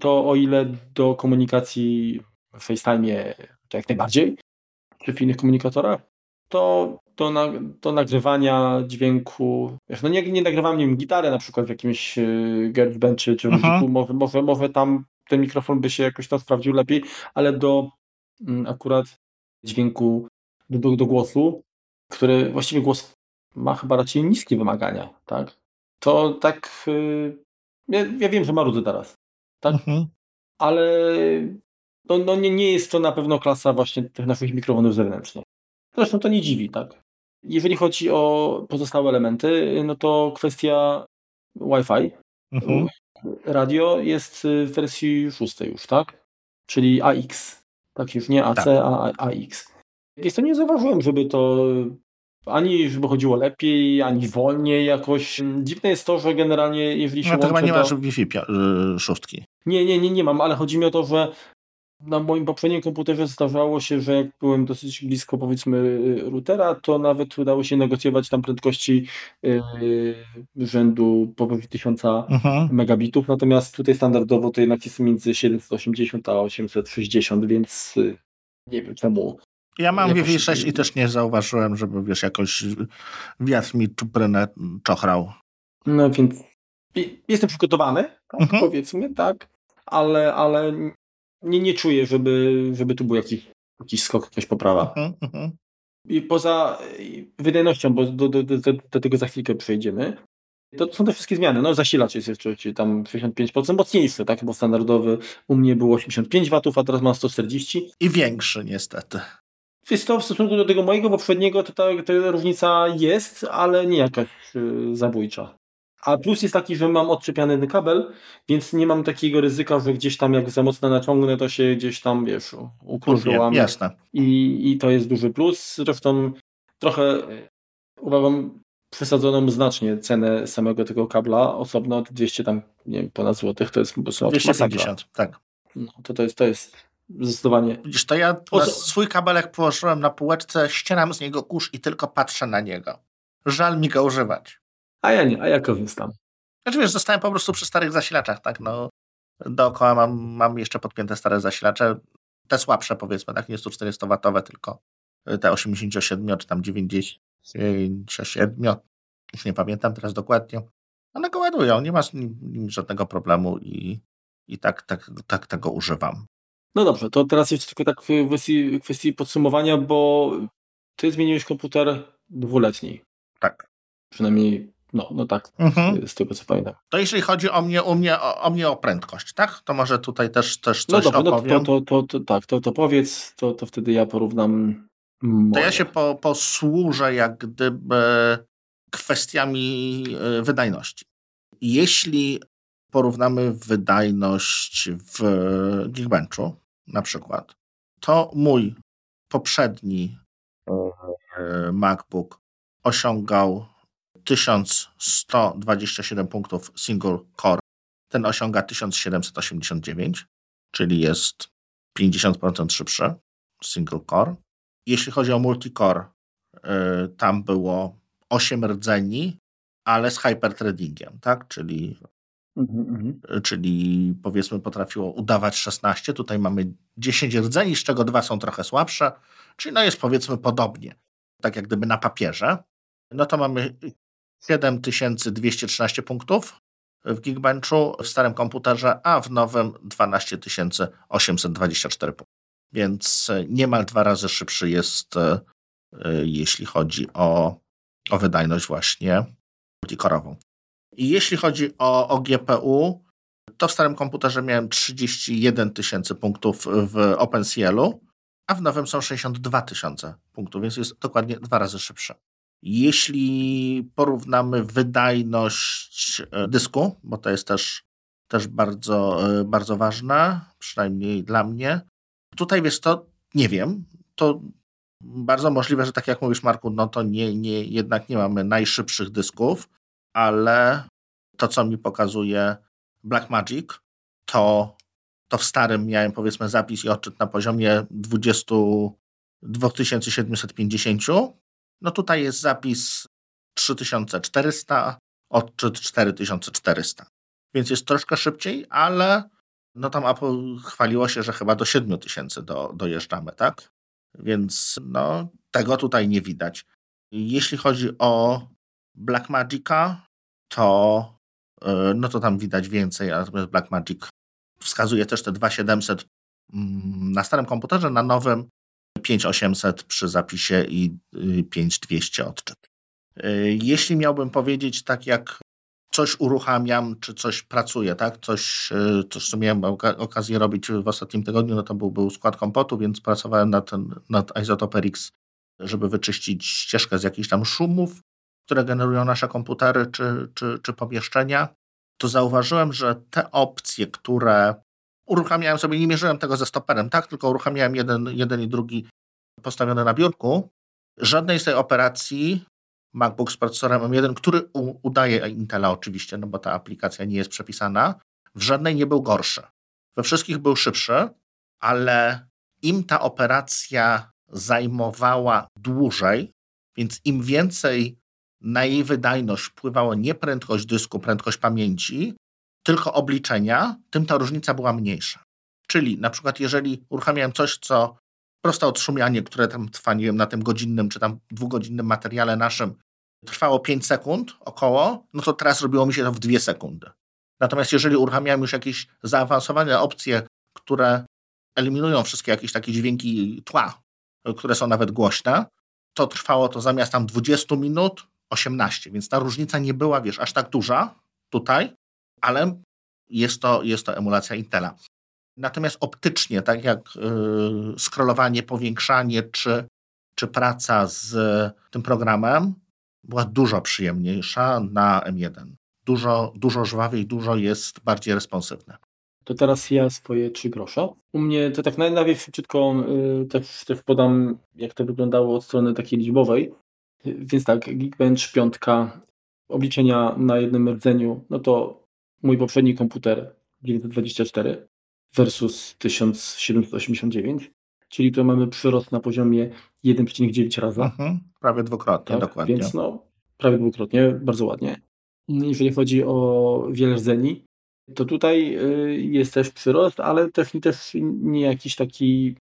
to o ile do komunikacji w FaceTime to jak najbardziej, czy w innych komunikatorach, to do, na, do nagrywania dźwięku, wiesz, no nie, nie nagrywam wiem, gitary na przykład w jakimś y, GarageBand czy, czy mhm. może, może, może tam ten mikrofon by się jakoś tam sprawdził lepiej, ale do mm, akurat dźwięku, do, do, do głosu, który właściwie głos ma chyba raczej niskie wymagania, tak? To tak, yy, ja, ja wiem, że marudzę teraz, tak? Mhm. Ale no, no nie, nie jest to na pewno klasa właśnie tych naszych mikrofonów zewnętrznych. Zresztą to nie dziwi, tak? Jeżeli chodzi o pozostałe elementy, no to kwestia Wi-Fi. Mhm. Radio jest w wersji szóstej już, tak? Czyli AX. Tak już nie AC, tak. a AX. Jest to nie zauważyłem, żeby to ani żeby chodziło lepiej, ani wolniej jakoś. Dziwne jest to, że generalnie jeżeli się No to chyba nie masz Wi-Fi y, szóstki. Nie, nie, nie, nie mam, ale chodzi mi o to, że na moim poprzednim komputerze zdarzało się, że jak byłem dosyć blisko powiedzmy y, routera, to nawet udało się negocjować tam prędkości yy, rzędu powyżej 1000 mhm. megabitów, natomiast tutaj standardowo to jednak jest między 780 a 860, więc yy, nie wiem czemu ja mam Wi-Fi 6 i też nie zauważyłem, żeby wiesz, jakoś wiatr mi czuprynę czochrał. No więc jestem przygotowany, tak, mhm. powiedzmy, tak, ale, ale nie, nie czuję, żeby, żeby tu był jakiś, jakiś skok, jakaś poprawa. Mhm, mhm. I poza wydajnością, bo do, do, do, do, tego za chwilkę przejdziemy, to są te wszystkie zmiany. No zasilacz jest jeszcze czyli tam 65% mocniejszy, tak? Bo standardowy u mnie było 85 W, a teraz ma 140. I większy niestety. Wiesz to w stosunku do tego mojego poprzedniego to ta, ta różnica jest, ale nie jakaś yy, zabójcza. A plus jest taki, że mam odczepiany ten kabel, więc nie mam takiego ryzyka, że gdzieś tam jak za mocno naciągnę, to się gdzieś tam, wiesz, ukurzyłam. Jasne. I, I to jest duży plus. Zresztą trochę e, uważam przesadzoną znacznie cenę samego tego kabla osobno, 200 tam, nie wiem, ponad złotych, to jest po prostu 250, tak. No, to, to, jest, to jest zdecydowanie. Widzisz, to ja na swój kabelek położyłem na półeczce, ścieram z niego kurz i tylko patrzę na niego. Żal mi go używać. A ja nie, a ja korzystam. Znaczy wiesz, zostałem po prostu przy starych zasilaczach, tak, no. Dookoła mam, mam jeszcze podpięte stare zasilacze, te słabsze powiedzmy, tak, nie 140-watowe, tylko te 87 czy tam 97, już nie pamiętam teraz dokładnie. One go ładują, nie ma z nim żadnego problemu i, i tak, tak, tak tego używam. No dobrze, to teraz jeszcze tylko tak w kwestii, kwestii podsumowania, bo ty zmieniłeś komputer dwuletni. Tak. Przynajmniej no, no tak, mhm. z tego co pamiętam. To jeśli chodzi o mnie, o mnie, o, o mnie o prędkość, tak? To może tutaj też, też no coś no dobra, opowiem. No to, to, to, tak, to, to powiedz, to, to wtedy ja porównam moje. To ja się po, posłużę jak gdyby kwestiami e, wydajności. Jeśli porównamy wydajność w Geekbenchu na przykład, to mój poprzedni e, MacBook osiągał 1127 punktów single core. Ten osiąga 1789, czyli jest 50% szybszy single core. Jeśli chodzi o multicore, yy, tam było 8 rdzeni, ale z hyperthreadingiem, tak? Czyli, mm -hmm. czyli powiedzmy potrafiło udawać 16. Tutaj mamy 10 rdzeni, z czego dwa są trochę słabsze, czyli no jest powiedzmy podobnie, tak jak gdyby na papierze. No to mamy 7213 punktów w Geekbenchu w starym komputerze, a w nowym 12824 punktów. Więc e, niemal dwa razy szybszy jest, e, e, jeśli chodzi o, o wydajność właśnie multikorową. I jeśli chodzi o, o GPU, to w starym komputerze miałem 31 tysięcy punktów w OpenCL-u, a w nowym są 62 tysiące punktów, więc jest dokładnie dwa razy szybszy. Jeśli porównamy wydajność e, dysku, bo to jest też, też bardzo, e, bardzo ważne, przynajmniej dla mnie, tutaj wiesz to, nie wiem, to bardzo możliwe, że tak jak mówisz Marku, no to nie, nie, jednak nie mamy najszybszych dysków, ale to, co mi pokazuje Blackmagic, to, to w starym miałem powiedzmy zapis i odczyt na poziomie 20, 2750, no tutaj jest zapis 3400, odczyt 4400. Więc jest troszkę szybciej, ale no tam Apple chwaliło się, że chyba do 7000 do, dojeżdżamy, tak? Więc no tego tutaj nie widać. Jeśli chodzi o Blackmagica, to e, no to tam widać więcej, natomiast Blackmagic wskazuje też te 2700 mm, na starym komputerze, na nowym 5800 przy zapisie i 5200 y, odczyt. Y, jeśli miałbym powiedzieć tak jak coś uruchamiam, czy coś pracuję, tak? Coś, y, coś co miałem okazję robić w ostatnim tygodniu, no to był, był skład kompotu, więc pracowałem nad, nad Isotope RX, żeby wyczyścić ścieżkę z jakichś tam szumów, które generują nasze komputery czy, czy, czy pomieszczenia. To zauważyłem, że te opcje, które uruchamiałem sobie, nie mierzyłem tego ze stoperem, tak, tylko uruchamiałem jeden, jeden i drugi postawiony na biurku. Żadnej z tej operacji MacBook z procesorem M1, który udaje Intela oczywiście, no bo ta aplikacja nie jest przepisana, w żadnej nie był gorszy. We wszystkich był szybszy, ale im ta operacja zajmowała dłużej, więc im więcej na jej wydajność wpływało nie prędkość dysku, prędkość pamięci, tylko obliczenia, tym ta różnica była mniejsza. Czyli na przykład jeżeli uruchamiałem coś, co proste odszumianie, które tam trwa, nie wiem, na tym godzinnym czy tam dwugodzinnym materiale naszym trwało 5 sekund około, no to teraz robiło mi się to w 2 sekundy. Natomiast jeżeli uruchamiałem już jakieś zaawansowane opcje, które eliminują wszystkie jakieś takie dźwięki tła, które są nawet głośne, to trwało to zamiast tam 20 minut 18, więc ta różnica nie była, wiesz, aż tak duża tutaj, ale jest to, jest to emulacja Intela. Natomiast optycznie, tak jak yy, scrollowanie, powiększanie czy, czy praca z tym programem była dużo przyjemniejsza na M1. Dużo, dużo żwawiej, dużo jest bardziej responsywne. To teraz ja swoje trzy grosze. U mnie to tak najpierw szybciutko yy, też, też podam, jak to wyglądało od strony takiej liczbowej. Więc tak, Geekbench 5, obliczenia na jednym rdzeniu, no to mój poprzedni komputer 924 versus 1789, czyli tu mamy przyrost na poziomie 1,9 raza. Mhm, prawie dwukrotnie, tak, dokładnie. Więc no, prawie dwukrotnie, bardzo ładnie. Jeżeli chodzi o wiele rdzeni, to tutaj y, jest też przyrost, ale też, też nie jakiś taki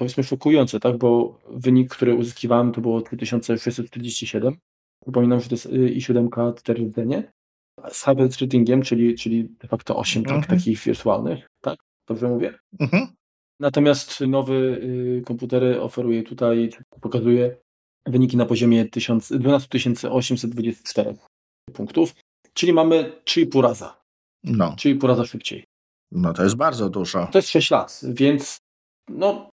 powiedzmy szokujący, tak? bo wynik, który uzyskiwałem to było 3647. Przypominam, że to jest y, i7 4 rdzenie z hybrid threadingiem, czyli, czyli de facto 8 tak, mhm. takich wirtualnych, tak? Dobrze mówię? Mhm. Natomiast nowy y, komputery oferuje tutaj, pokazuje wyniki na poziomie 12 824 punktów, czyli mamy 3,5 raza. No. 3,5 raza szybciej. No to jest bardzo dużo. To jest 6 lat, więc no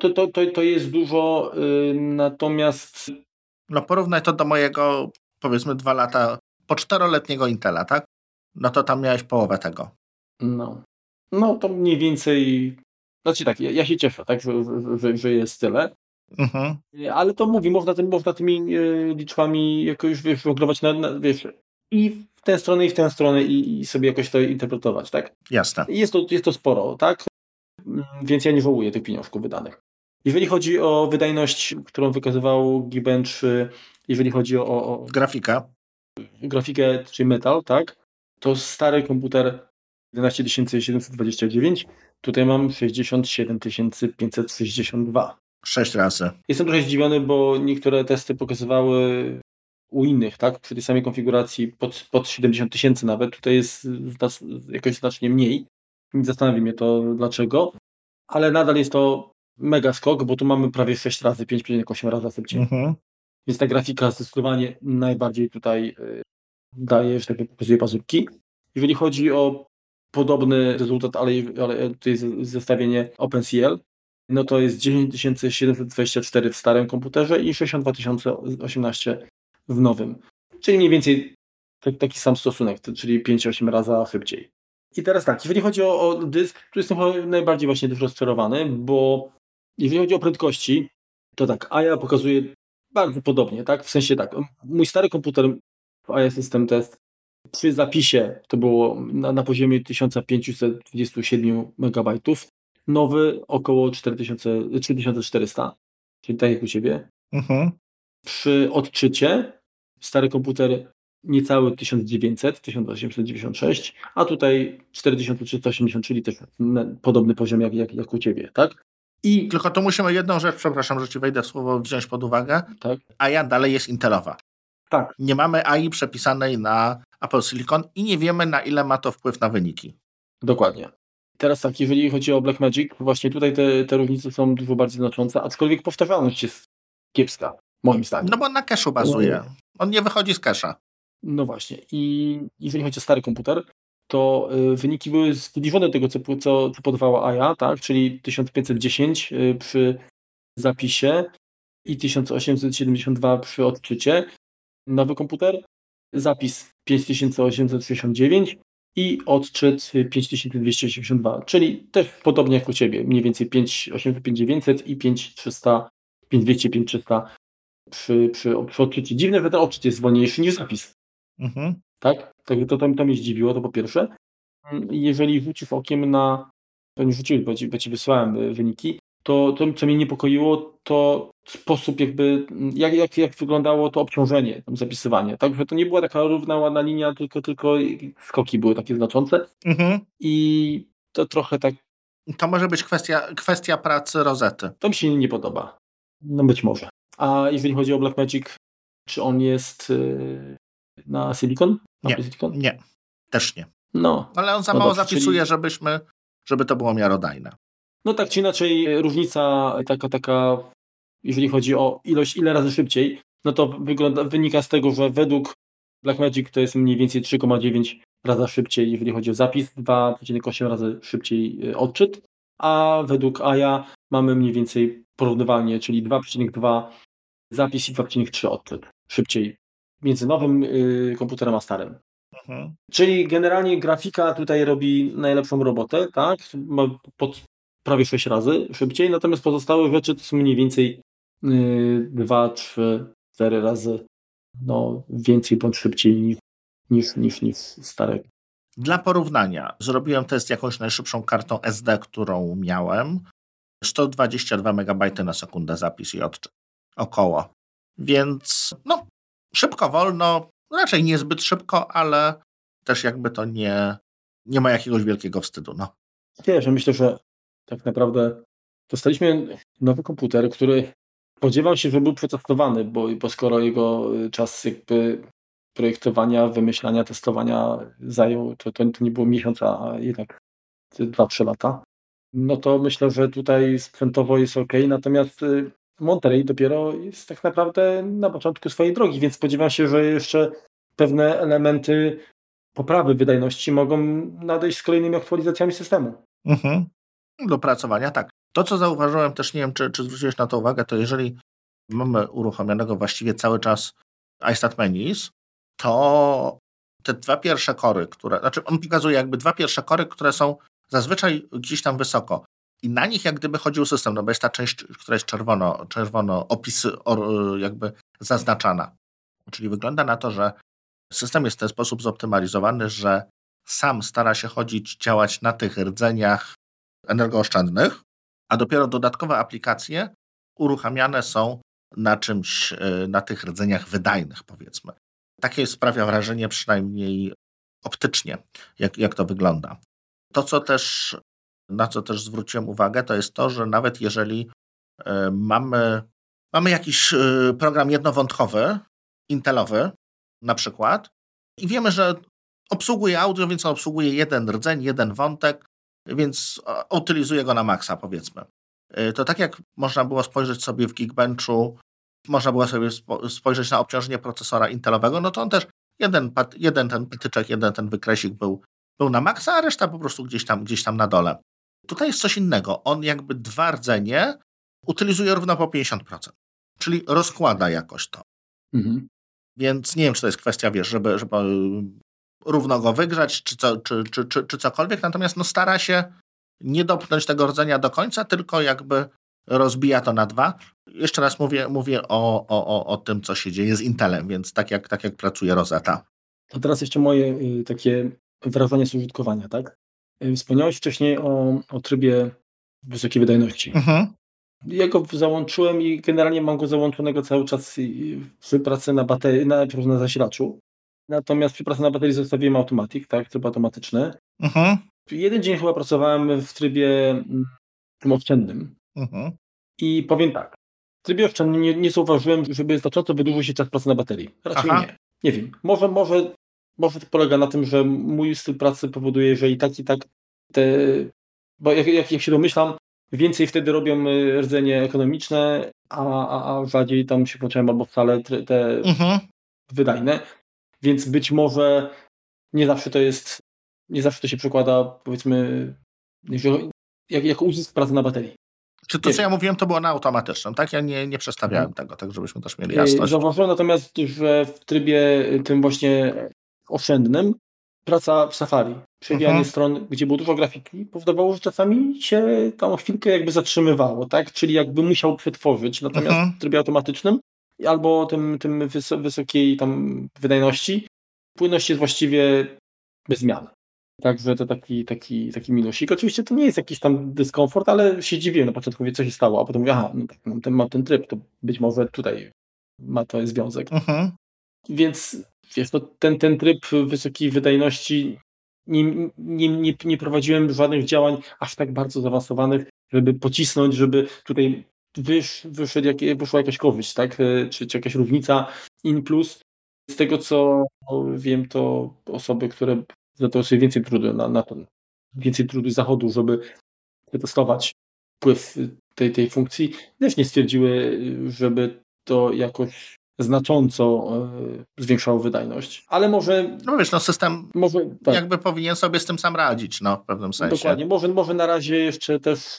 to, to, to, to jest dużo, y, natomiast... No porównaj to do mojego, powiedzmy, dwa lata, po czteroletniego Intela, tak? No to tam miałeś połowę tego. No. No to mniej więcej... Znaczy tak, ja, ja się cieszę, tak, że, że, że jest tyle. Mhm. Ale to mówi, można, tym, można tymi y, liczbami jakoś wiesz, na, na, wiesz, i w tę stronę, i w tę stronę, i, i, sobie jakoś to interpretować, tak? Jasne. Jest to, jest to sporo, tak? Mm, więc ja nie żałuję tych pieniążków wydanych. Jeżeli chodzi o wydajność, którą wykazywał Geekbench, jeżeli chodzi o, o grafika, grafikę, czyli metal, tak, to stary komputer 11729, tutaj mam 67562. Sześć razy. Jestem trochę zdziwiony, bo niektóre testy pokazywały u innych, tak, przy tej samej konfiguracji pod, pod 70 tysięcy nawet, tutaj jest jakoś znacznie mniej. Zastanawi mnie to dlaczego, ale nadal jest to mega skok, bo tu mamy prawie 6 razy, 5,8 razy szybciej. Mhm. Więc ta grafika zdecydowanie najbardziej tutaj y, daje, że tak pokazuje pazurki. Jeżeli chodzi o podobny rezultat, ale, ale to jest zestawienie OpenCL, no to jest 10724 w starym komputerze i 62018 w nowym. Czyli mniej więcej taki sam stosunek, czyli 5-8 razy szybciej. I teraz tak, jeżeli chodzi o, o dysk, tu jestem najbardziej właśnie rozczarowany, bo jeżeli chodzi o prędkości, to tak, AJA pokazuje bardzo podobnie, tak? W sensie tak, mój stary komputer w AJA System Test przy zapisie to było na, na poziomie 1527 MB, nowy około 4000, 3400, czyli tak jak u Ciebie. Mhm. Przy odczycie stary komputer niecałe 1900, 1896, a tutaj 4380, czyli też podobny poziom jak, jak, jak u Ciebie, tak? I tylko to musimy jedną rzecz, przepraszam, że ci wejdę w słowo, wziąć pod uwagę. Tak. AIA dalej jest Intelowa. Tak. Nie mamy AI przepisanej na Apple Silicon i nie wiemy, na ile ma to wpływ na wyniki. Dokładnie. Teraz tak, jeżeli chodzi o Blackmagic, właśnie tutaj te, te różnice są dużo bardziej znaczące, aczkolwiek powtarzalność jest kiepska, moim zdaniem. No bo na cache'u bazuje. On nie wychodzi z cache'a. No właśnie. I jeżeli chodzi o stary komputer, to y, wyniki były zbliżone tego, co, co, co podawała AJA, tak? czyli 1510 y, przy zapisie i 1872 przy odczycie. Nowy komputer, zapis 5869 i odczyt 5282, czyli też podobnie jak u Ciebie, mniej więcej 5800, 5900 i 5300, 5200, 5300 przy, przy, przy odczycie. Dziwne, że ten odczyt jest wolniejszy niż zapis. Mhm. Tak? Tak, to, to, to mnie zdziwiło, to po pierwsze. Jeżeli rzucisz okiem na, to nie rzuciłeś, bo ci, bo ci wysłałem e, wyniki, to, to co mnie niepokoiło, to sposób jakby, jak, jak, jak wyglądało to obciążenie, tam zapisywanie. Także to nie była taka równa, ładna linia, tylko, tylko skoki były takie znaczące. Mhm. I to trochę tak... To może być kwestia, kwestia pracy rozety. To mi się nie podoba. No być może. A jeżeli chodzi o Blackmagic, Czy on jest y, na Silicon? Nie, nie, też nie. No. Ale on za no mało dobrze, zapisuje, czyli... żebyśmy, żeby to było miarodajne. No tak czy inaczej, różnica taka, taka, jeżeli chodzi o ilość, ile razy szybciej, no to wygląda, wynika z tego, że według Blackmagic to jest mniej więcej 3,9 razy szybciej, jeżeli chodzi o zapis, 2,8 razy szybciej y, odczyt, a według AJA mamy mniej więcej porównywalnie, czyli 2,2 zapis i 2,3 odczyt szybciej między nowym y, komputerem a starym. Mhm. Czyli generalnie grafika tutaj robi najlepszą robotę, tak? Ma pod prawie 6 razy szybciej, natomiast pozostałe rzeczy to są mniej więcej 2, 3, 4 razy no, więcej bądź szybciej niż, niż, niż, niż stare. Dla porównania, zrobiłem test jakąś najszybszą kartą SD, którą miałem. 122 MB na sekundę zapis i odczyt. Około. Więc no, szybko, wolno, raczej niezbyt szybko, ale też jakby to nie, nie ma jakiegoś wielkiego wstydu. No. Wiesz, myślę, że tak naprawdę dostaliśmy nowy komputer, który spodziewam się, że był przetestowany, bo, bo skoro jego czas jakby projektowania, wymyślania, testowania zajął, to, to, to nie było miesiąc, a jednak 2-3 lata, no to myślę, że tutaj sprzętowo jest ok, natomiast y, Monterey dopiero jest tak naprawdę na początku swojej drogi, więc spodziewam się, że jeszcze pewne elementy poprawy wydajności mogą nadejść z kolejnymi aktualizacjami systemu. Mhm. Do pracowania, tak. To, co zauważyłem też, nie wiem, czy, czy zwróciłeś na to uwagę, to jeżeli mamy uruchomionego właściwie cały czas iStat Menus, to te dwa pierwsze kory, które, znaczy on pokazuje jakby dwa pierwsze kory, które są zazwyczaj gdzieś tam wysoko. I na nich jak gdyby chodził system, no bo jest ta część, która jest czerwono, czerwono opisy jakby zaznaczana. Czyli wygląda na to, że system jest w ten sposób zoptymalizowany, że sam stara się chodzić, działać na tych rdzeniach energooszczędnych, a dopiero dodatkowe aplikacje uruchamiane są na czymś, e, na tych rdzeniach wydajnych, powiedzmy. Takie sprawia wrażenie, przynajmniej optycznie, jak, jak to wygląda. To, co też, na co też zwróciłem uwagę, to jest to, że nawet jeżeli e, mamy, mamy jakiś e, program jednowątkowy, intelowy na przykład, i wiemy, że obsługuje audio, więc on obsługuje jeden rdzeń, jeden wątek, więc utylizuje go na maksa, powiedzmy. Y, to tak jak można było spojrzeć sobie w Geekbenchu, można było sobie spojrzeć na obciążenie procesora Intelowego, no to on też jeden, jeden ten patyczek, jeden ten wykresik był, był na maksa, a reszta po prostu gdzieś tam, gdzieś tam na dole. Tutaj jest coś innego. On jakby dwa rdzenie utylizuje równo po 50%, czyli rozkłada jakoś to. Mhm. Więc nie wiem, czy to jest kwestia, wiesz, żeby, żeby równo go wygrzać, czy, co, czy, czy, czy, czy cokolwiek, natomiast no stara się nie dopchnąć tego rdzenia do końca, tylko jakby rozbija to na dwa. Jeszcze raz mówię, mówię o, o, o tym, co się dzieje z Intelem, więc tak jak, tak jak pracuje Rosetta. To teraz jeszcze moje y, takie wrażenie z użytkowania, tak? Wspomniałeś wcześniej o, o trybie wysokiej wydajności. Mhm. Ja go załączyłem i generalnie mam go załączonego cały czas przy pracy na baterii, na, na zasilaczu. Natomiast przy pracy na baterii zostawiłem automatik, tak, tryb automatyczny. Mhm. Jeden dzień chyba pracowałem w trybie mm, tym oszczędnym. Mhm. I powiem tak, w trybie oszczędnym nie, nie zauważyłem, żeby znacząco wydłużył się czas pracy na baterii. Raczej Aha. nie. Nie wiem. Może, może, może to polega na tym, że mój styl pracy powoduje, że i tak, i tak te... Bo jak, jak, jak się domyślam, więcej wtedy robią y, rdzenie ekonomiczne, a, a, a rzadziej tam się włączają albo wcale te mhm. wydajne. Więc być może nie zawsze to jest, nie zawsze to się przekłada, powiedzmy, jak, jako uzysk pracy na baterii. Czy to, co ja mówiłem, to było na automatycznym, tak? Ja nie, nie przestawiałem mhm. tego, tak żebyśmy też mieli jasność. Zauważyłem natomiast, że w trybie tym właśnie oszczędnym praca w Safari, przewijanie mhm. stron, gdzie było dużo grafiki, powodowało, że czasami się tam chwilkę jakby zatrzymywało, tak? Czyli jakby musiał przetworzyć. Natomiast mhm. w trybie automatycznym albo tym, tym wysokiej tam wydajności, płynność jest właściwie bez zmian. Także to taki, taki, taki minusik. Oczywiście to nie jest jakiś tam dyskomfort, ale się dziwiłem na początku, wie co się stało, a potem mówię, aha, no tak, mam ten, mam ten tryb, to być może tutaj ma to związek. Mhm. Więc wiesz, no, ten, ten tryb wysokiej wydajności nie, nie, nie, nie prowadziłem żadnych działań aż tak bardzo zaawansowanych, żeby pocisnąć, żeby tutaj wysz, wyszedł jak, wyszła jakaś korzyść, tak? E, czy, czy jakaś różnica in plus. Z tego co wiem, to osoby, które to sobie więcej trudu na, na to, więcej trudu zachodu, żeby wytestować wpływ tej, tej funkcji, też nie stwierdziły, żeby to jakoś znacząco e, zwiększało wydajność. Ale może. No wiesz, no system może, tak. jakby powinien sobie z tym sam radzić, no w pewnym sensie. Dokładnie. Może, może na razie jeszcze też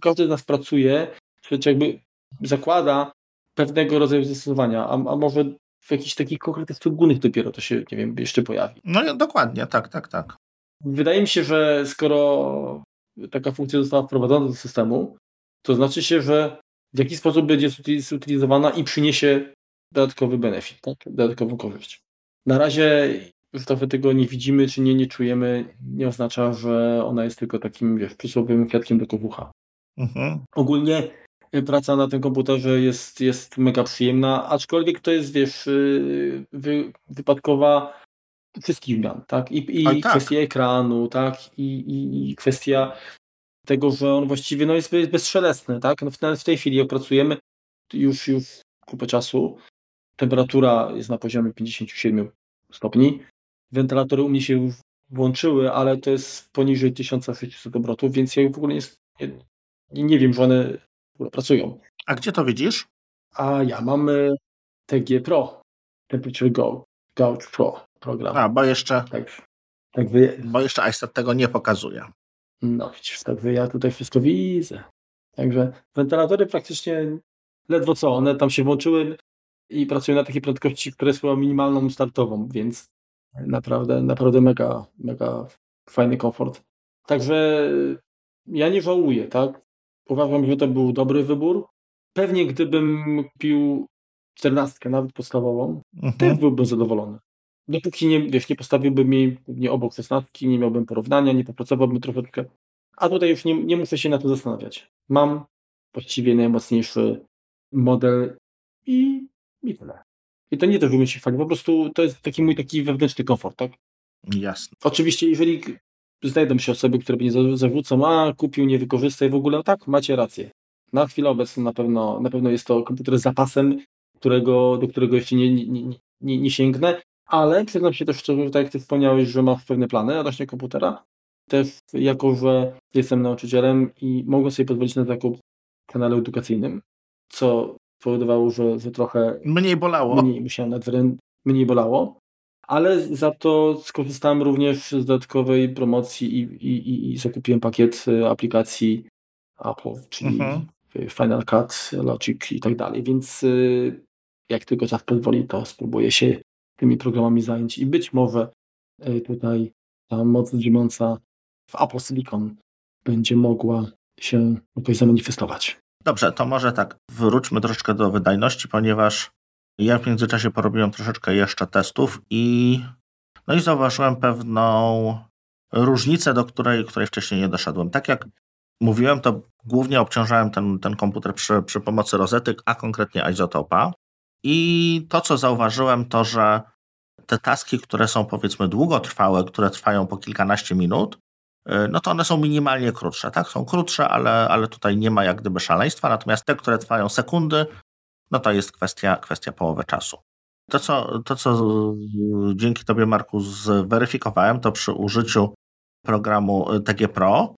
każdy z nas pracuje, czy jakby zakłada pewnego rodzaju zastosowania, a, a może w jakichś takich konkretnych szczególnych dopiero to się, nie wiem, jeszcze pojawi. No dokładnie, tak, tak, tak. Wydaje mi się, że skoro taka funkcja została wprowadzona do systemu, to znaczy się, że w jakiś sposób będzie zutylizowana i przyniesie dodatkowy benefit, tak? dodatkową korzyść. Na razie że to tego nie widzimy, czy nie, nie czujemy, nie oznacza, że ona jest tylko takim, wiesz, przysłowiowym kwiatkiem do kowucha. Mhm. Ogólnie y, praca na tym komputerze jest, jest mega przyjemna, aczkolwiek to jest, wiesz, y, wy, wypadkowa wszystkich zmian, tak? I, i tak. kwestia ekranu, tak? I, i, I, kwestia tego, że on właściwie no, jest, bezszelestny, tak? No, w, w tej chwili jak pracujemy już, już kupę czasu, temperatura jest na poziomie 57 stopni, wentylatory u mnie się włączyły, ale to jest poniżej 1600 obrotów, więc ja w ogóle nie, nie, nie wiem, że one pracują. A gdzie to widzisz? A ja mam TG Pro, Temperature Go, Gauge Pro program. A, bo jeszcze, tak, tak wy... bo jeszcze iStat tego nie pokazuje. No widzisz, tak wy, ja tutaj wszystko widzę. Także wentylatory praktycznie ledwo co, one tam się włączyły i pracują na takiej prędkości, która jest chyba minimalną startową, więc naprawdę, naprawdę mega, mega fajny komfort. Także ja nie żałuję, tak? Uważam, że to był dobry wybór. Pewnie gdybym kupił czternastkę, nawet podstawową, mhm. też byłbym zadowolony. Dopóki nie, wiesz, nie postawiłbym jej nie obok szesnastki, nie miałbym porównania, nie popracowałbym troszeczkę. A tutaj już nie, nie muszę się na to zastanawiać. Mam właściwie najmocniejszy model i, i tyle. I to nie to, że się fakt, po prostu to jest taki mój taki wewnętrzny komfort, tak? Jasne. Oczywiście, jeżeli znajdą się osoby, które mnie zarzucą, a kupił, nie wykorzystaj w ogóle, tak, macie rację. Na chwilę obecną na pewno, na pewno jest to komputer z zapasem, którego, do którego jeszcze nie, nie, nie, nie, nie sięgnę, ale przyznam się też szczerze, że tak jak Ty wspomniałeś, że masz pewne plany odnośnie komputera, też jako, że jestem nauczycielem i mogę sobie pozwolić na zakup w kanale edukacyjnym, co spowodowało, że, że trochę mniej bolało. Mniej musiałem nad mniej bolało, ale za to skorzystałem również z dodatkowej promocji i, i, i zakupiłem pakiet e, aplikacji Apple, czyli mhm. Final Cut, Logic i tak dalej, więc e, jak tylko czas pozwoli, to spróbuję się tymi programami zająć i być może e, tutaj ta moc drzemiąca w Apple Silicon będzie mogła się jakoś zamanifestować. Dobrze, to może tak, wróćmy troszeczkę do wydajności, ponieważ ja w międzyczasie porobiłem troszeczkę jeszcze testów i no i zauważyłem pewną różnicę, do której, której wcześniej nie doszedłem. Tak jak mówiłem, to głównie obciążałem ten, ten komputer przy, przy pomocy rozety, a konkretnie izotopa. I to, co zauważyłem, to, że te taski, które są powiedzmy długotrwałe, które trwają po kilkanaście minut, no to one są minimalnie krótsze, tak? Są krótsze, ale, ale tutaj nie ma jak gdyby szaleństwa, natomiast te, które trwają sekundy, no to jest kwestia, kwestia połowy czasu. To co, to, co dzięki Tobie, Marku, zweryfikowałem, to przy użyciu programu TG Pro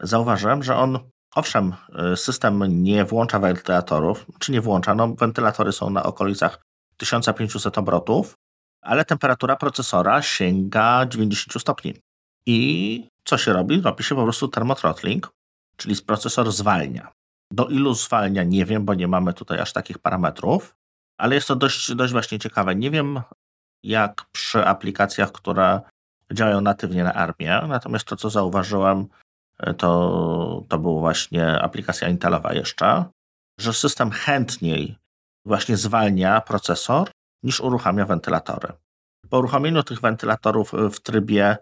zauważyłem, że on, owszem, system nie włącza wentylatorów, czy nie włącza, no wentylatory są na okolicach 1500 obrotów, ale temperatura procesora sięga 90 stopni. I co się robi? Robi się po prostu termothrottling, czyli procesor zwalnia. Do ilu zwalnia nie wiem, bo nie mamy tutaj aż takich parametrów, ale jest to dość, dość właśnie ciekawe. Nie wiem, jak przy aplikacjach, które działają natywnie na armię, natomiast to, co zauważyłem, to, to była właśnie aplikacja Intelowa jeszcze, że system chętniej właśnie zwalnia procesor niż uruchamia wentylatory. Po uruchomieniu tych wentylatorów w trybie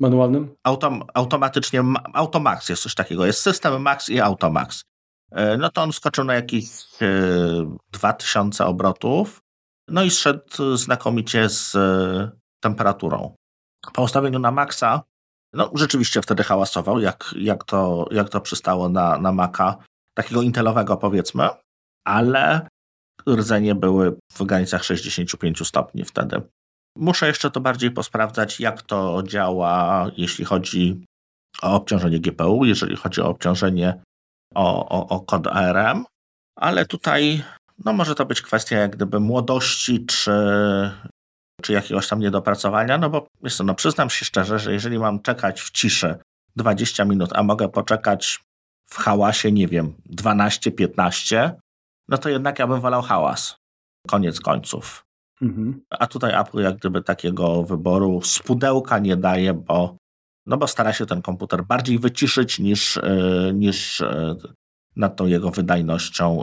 manualnym? Autom, automatycznie, Automax jest coś takiego. Jest system Max i Automax. E, no to on skoczył na jakieś 2000 e, obrotów, no i szedł znakomicie z e, temperaturą. Po ustawieniu na maksa, no rzeczywiście wtedy hałasował, jak, jak, to, jak to przystało na, na Maca takiego intelowego powiedzmy, ale rdzenie były w granicach 65 stopni wtedy. Muszę jeszcze to bardziej posprawdzać, jak to działa, jeśli chodzi o obciążenie GPU, jeżeli chodzi o obciążenie o, o, o kod ARM, ale tutaj no może to być kwestia jak gdyby młodości czy, czy jakiegoś tam niedopracowania, no bo co, no przyznam się szczerze, że jeżeli mam czekać w ciszy 20 minut, a mogę poczekać w hałasie, nie wiem, 12-15, no to jednak ja bym wolał hałas. Koniec końców. Mhm. A tutaj Apple jak gdyby takiego wyboru z pudełka nie daje, bo, no bo stara się ten komputer bardziej wyciszyć niż, yy, niż yy, nad tą jego wydajnością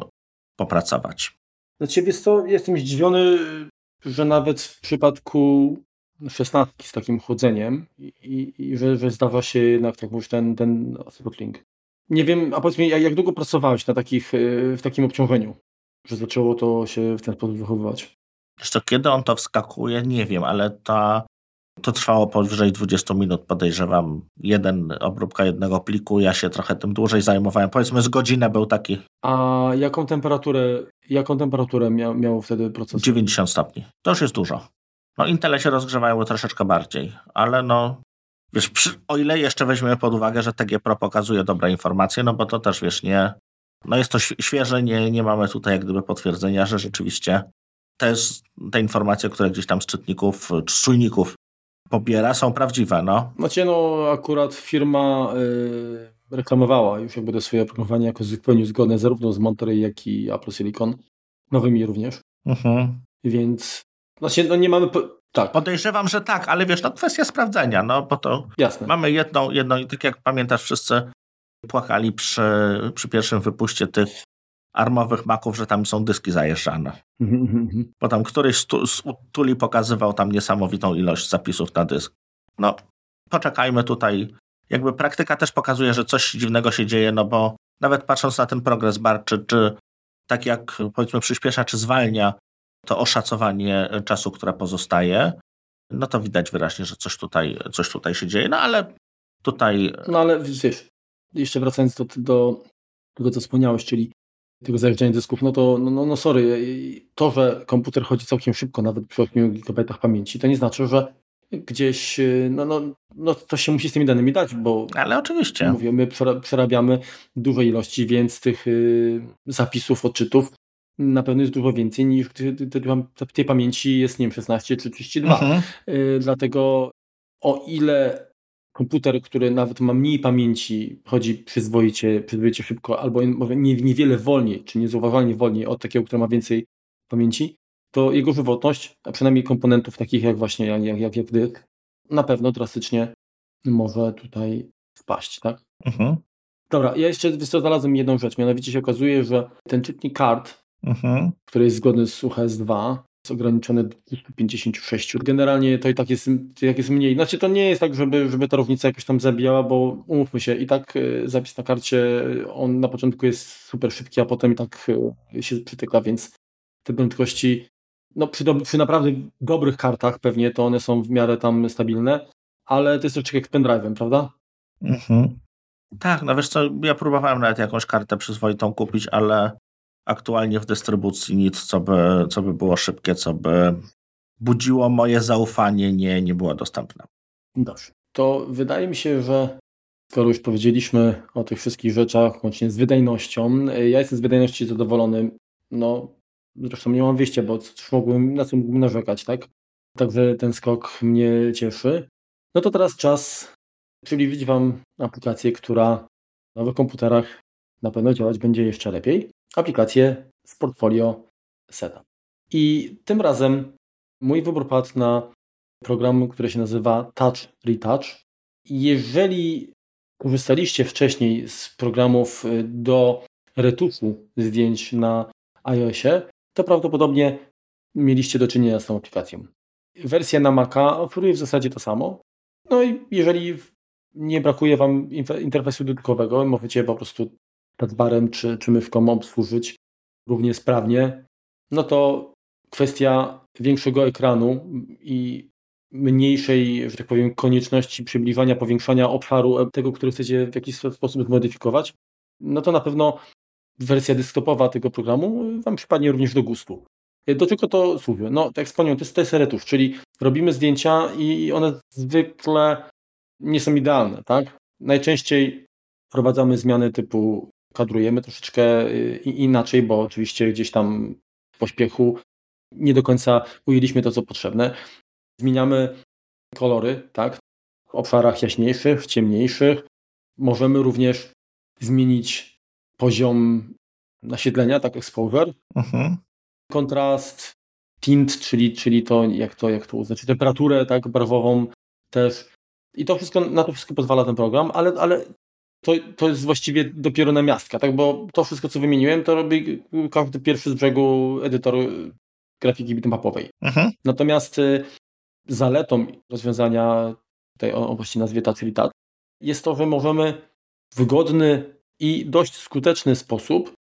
popracować. Dla ciebie to jestem zdziwiony, że nawet w przypadku szesnastki z takim chłodzeniem i, i, i że, że zdawa się jednak, tak mówisz, ten, ten throttling. Nie wiem, a powiedz mi, jak, jak długo pracowałeś na takich, w takim obciążeniu, że zaczęło to się w ten sposób wychowywać? Jeszcze kiedy on to wskakuje, nie wiem, ale ta, to trwało powyżej 20 minut, podejrzewam. Jeden, obróbka jednego pliku, ja się trochę tym dłużej zajmowałem. Powiedzmy z godzinę był taki. A jaką temperaturę, jaką temperaturę miał, miał wtedy proces? 90 stopni. To już jest dużo. No Intele się rozgrzewały troszeczkę bardziej, ale no wiesz, przy, o ile jeszcze weźmiemy pod uwagę, że TG Pro pokazuje dobre informacje, no bo to też wiesz, nie, no jest to świeże, nie, nie mamy tutaj jak gdyby potwierdzenia, że rzeczywiście też te informacje, które gdzieś tam z czytników, czy z czujników pobiera, są prawdziwe, no. Znaczy, no akurat firma yy, reklamowała już jakby to swoje oprogramowanie jako zupełnie zgodne zarówno z Monterey, jak i Apple Silicon, nowymi również. Mhm. Więc, znaczy, no nie mamy... Po... Tak. Podejrzewam, że tak, ale wiesz, no kwestia sprawdzenia, no bo to Jasne. mamy jedną, jedną, tak jak pamiętasz wszyscy płakali przy, przy pierwszym wypuście tych armowych maków, że tam są dyski zajeżdżane. Mhm, mhm, mhm. Bo tam któryś z tuli pokazywał tam niesamowitą ilość zapisów na dysk. No, poczekajmy tutaj. Jakby praktyka też pokazuje, że coś dziwnego się dzieje, no bo nawet patrząc na ten progres bar, czy, czy tak jak powiedzmy przyspiesza, czy zwalnia to oszacowanie czasu, które pozostaje, no to widać wyraźnie, że coś tutaj, coś tutaj się dzieje. No ale tutaj. No ale wiesz, jeszcze wracając do, do tego, co wspomniałeś, czyli tego zajeżdżania dysków, no to no, no, no sorry, to, że komputer chodzi całkiem szybko, nawet przy 8 GB pamięci, to nie znaczy, że gdzieś, no, no, no to się musi z tymi danymi dać, bo ale oczywiście mówię, my przerabiamy duże ilości, więc tych y, zapisów, odczytów na pewno jest dużo więcej niż tej pamięci jest, nie wiem, 16 czy 32. Mhm. Y, dlatego o ile komputer, który nawet ma mniej pamięci, chodzi przyzwoicie, przyzwoicie szybko, albo niewiele wolniej, czy niezauważalnie wolniej od takiego, który ma więcej pamięci, to jego żywotność, a przynajmniej komponentów takich jak właśnie jak, jak, jak, jak dysk, na pewno drastycznie może tutaj spaść, tak? Mhm. Dobra, ja jeszcze znalazłem jedną rzecz, mianowicie się okazuje, że ten czytnik kart, mhm. który jest zgodny z UHS-2, jest ograniczone do 256. Generalnie to i tak jest, jak jest mniej. Znaczy to nie jest tak, żeby, żeby ta różnica jakoś tam zabijała, bo umówmy się, i tak e, zapis na karcie, on na początku jest super szybki, a potem i tak e, się przytyka, więc te prędkości, no przy, do, przy naprawdę dobrych kartach pewnie to one są w miarę tam stabilne, ale to jest troszeczkę jak z pendrive'em, prawda? Mhm. Tak, no wiesz co, ja próbowałem nawet jakąś kartę przyzwoitą kupić, ale aktualnie w dystrybucji nic, co by, co by było szybkie, co by budziło moje zaufanie, nie, nie było dostępne. Dobrze. To wydaje mi się, że skoro już powiedzieliśmy o tych wszystkich rzeczach, łącznie z wydajnością, ja jestem z wydajności zadowolony. No, zresztą nie mam wyjścia, bo cóż mogłem, na co mógłbym narzekać, tak? Także ten skok mnie cieszy. No to teraz czas przybliżyć Wam aplikację, która w nowych komputerach na pewno działać będzie jeszcze lepiej aplikację z portfolio Setup. I tym razem mój wybór padł na program, który się nazywa Touch Retouch. Jeżeli korzystaliście wcześniej z programów y, do retuszu zdjęć na iOSie, to prawdopodobnie mieliście do czynienia z tą aplikacją. Wersja na Maca oferuje w zasadzie to samo. No i jeżeli nie brakuje Wam interfejsu dodatkowego, możecie po prostu touchbarem czy, czy mywką obsłużyć równie sprawnie, no to kwestia większego ekranu i mniejszej, że tak powiem, konieczności przybliżania, powiększania obszaru tego, który chcecie w jakiś sposób zmodyfikować, no to na pewno wersja desktopowa tego programu Wam przypadnie również do gustu. Do czego to służy? No, tak wspomniałem, to jest test retów, czyli robimy zdjęcia i one zwykle nie są idealne, tak? Najczęściej wprowadzamy zmiany typu kadrujemy troszeczkę y, inaczej, bo oczywiście gdzieś tam w pośpiechu nie do końca ujęliśmy to, co potrzebne. Zmieniamy kolory, tak? W obszarach jaśniejszych, ciemniejszych. Możemy również zmienić poziom naświetlenia, tak exposure, mhm. kontrast, tint, czyli, czyli to, jak to, jak to uznać, temperaturę tak barwową też. I to wszystko, na to wszystko pozwala ten program, ale, ale to, to jest właściwie dopiero na miastka, tak? bo to wszystko, co wymieniłem, to robi każdy pierwszy z brzegu edytor grafiki bitmapowej. Mhm. Natomiast y, zaletą rozwiązania tej, o, właśnie nazwie Tacilitat, jest to, że możemy w wygodny i dość skuteczny sposób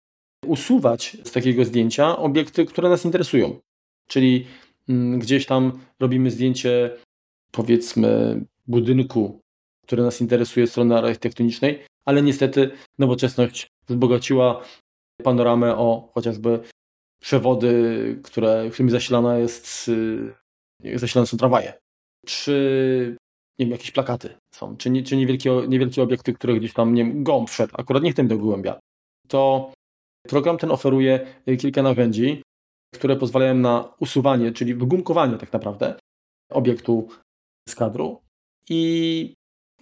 usuwać z takiego zdjęcia obiekty, które nas interesują. Czyli mm, gdzieś tam robimy zdjęcie, powiedzmy, budynku, który nas interesuje strony architektonicznej, ale niestety nowoczesność wzbogaciła panoramę o chociażby przewody, które, którymi zasilana jest, y, zasilane są tramwaje. Czy nie wiem, jakieś plakaty są, czy, nie, czy niewielkie, niewielkie obiekty, które gdzieś tam, nie wiem, gąb wszedł, akurat nie tym do głębia, to program ten oferuje kilka narzędzi, które pozwalają na usuwanie, czyli wygumkowanie tak naprawdę obiektu z kadru i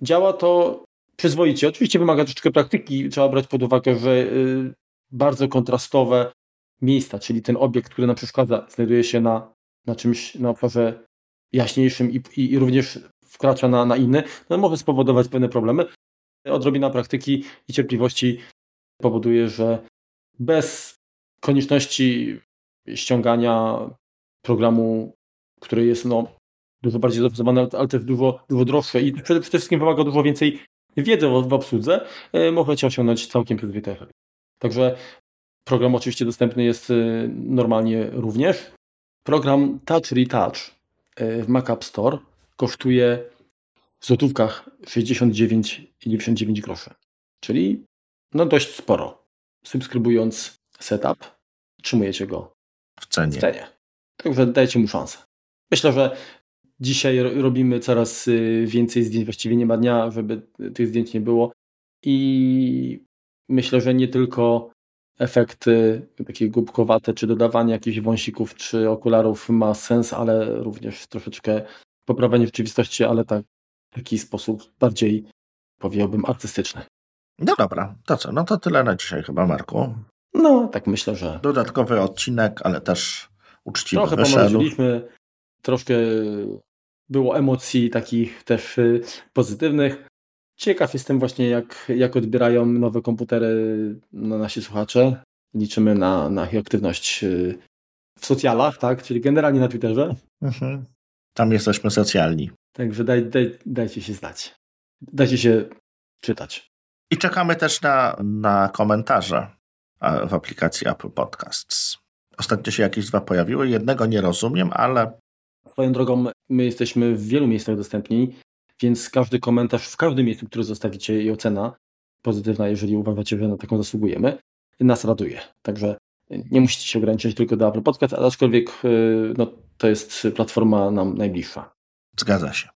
działa to przyzwoicie. Oczywiście wymaga troszeczkę praktyki, trzeba brać pod uwagę, że y, bardzo kontrastowe miejsca, czyli ten obiekt, który nam przeszkadza, znajduje się na, na czymś, na obszarze jaśniejszym i, i, i również wkracza na, na inny, no może spowodować pewne problemy. Odrobina praktyki i cierpliwości powoduje, że bez konieczności ściągania programu, który jest no, dużo bardziej zaawansowany, ale też dużo, dużo droższe i przede wszystkim wymaga dużo więcej wiedzy w obsłudze, e, możecie osiągnąć całkiem przyzwoity efekt. Także program oczywiście dostępny jest e, normalnie również. Program Touch Retouch e, w Mac App Store kosztuje w złotówkach 69,99 groszy. Czyli no dość sporo. Subskrybując setup, trzymujecie go w cenie. w cenie. Także dajcie mu szansę. Myślę, że dzisiaj robimy coraz y, więcej zdjęć, właściwie nie ma dnia, żeby tych zdjęć nie było. I myślę, że nie tylko efekty takie głupkowate, czy dodawanie jakichś wąsików, czy okularów ma sens, ale również troszeczkę poprawianie rzeczywistości, ale tak, w taki sposób bardziej, powiedziałbym, artystyczny. No dobra, to co? No to tyle na dzisiaj chyba, Marku. No, tak myślę, że... Dodatkowy odcinek, ale też uczciwy. Trochę pomaloczyliśmy, troszkę było emocji takich też y, pozytywnych. Ciekaw jestem właśnie, jak, jak odbierają nowe komputery na nasi słuchacze. Liczymy na, na ich aktywność y, w socjalach, tak? Czyli generalnie na Twitterze. Mhm. Tam jesteśmy socjalni. Także daj, daj, dajcie się znać. Dajcie się czytać. I czekamy też na, na komentarze w aplikacji Apple Podcasts. Ostatnio się jakieś dwa pojawiły. Jednego nie rozumiem, ale. Swoją drogą, my jesteśmy w wielu miejscach dostępni, więc każdy komentarz w każdym miejscu, który zostawicie i ocena pozytywna, jeżeli uważacie, że na taką zasługujemy, nas raduje. Także nie musicie się ograniczać tylko do Apple Podcast, aczkolwiek y, no, to jest platforma nam najbliższa. Zgadza się.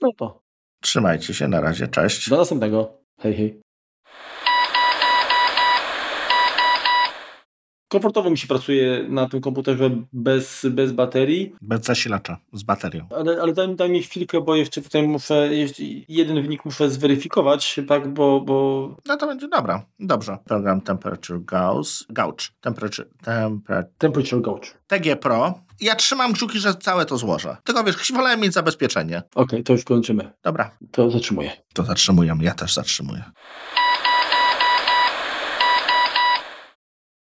No to. Trzymajcie się, na razie, cześć. Do następnego. Hej, hej. Komfortowo mi się pracuje na tym komputerze bez, bez baterii. Bez zasilacza, z baterią. Ale, ale daj, daj mi chwilkę, bo jeszcze tutaj muszę, jeden wynik muszę zweryfikować, tak, bo, bo... No to będzie dobra, dobrze. Program Temperature Gauss, Gauge, Temperature, temper... Temperature Gauge. TG Pro. Ja trzymam kciuki, że całe to złożę. Tylko wiesz, wolałem mieć zabezpieczenie. Okej, okay, to już kończymy. Dobra. To zatrzymuję. To zatrzymuję, ja też zatrzymuję.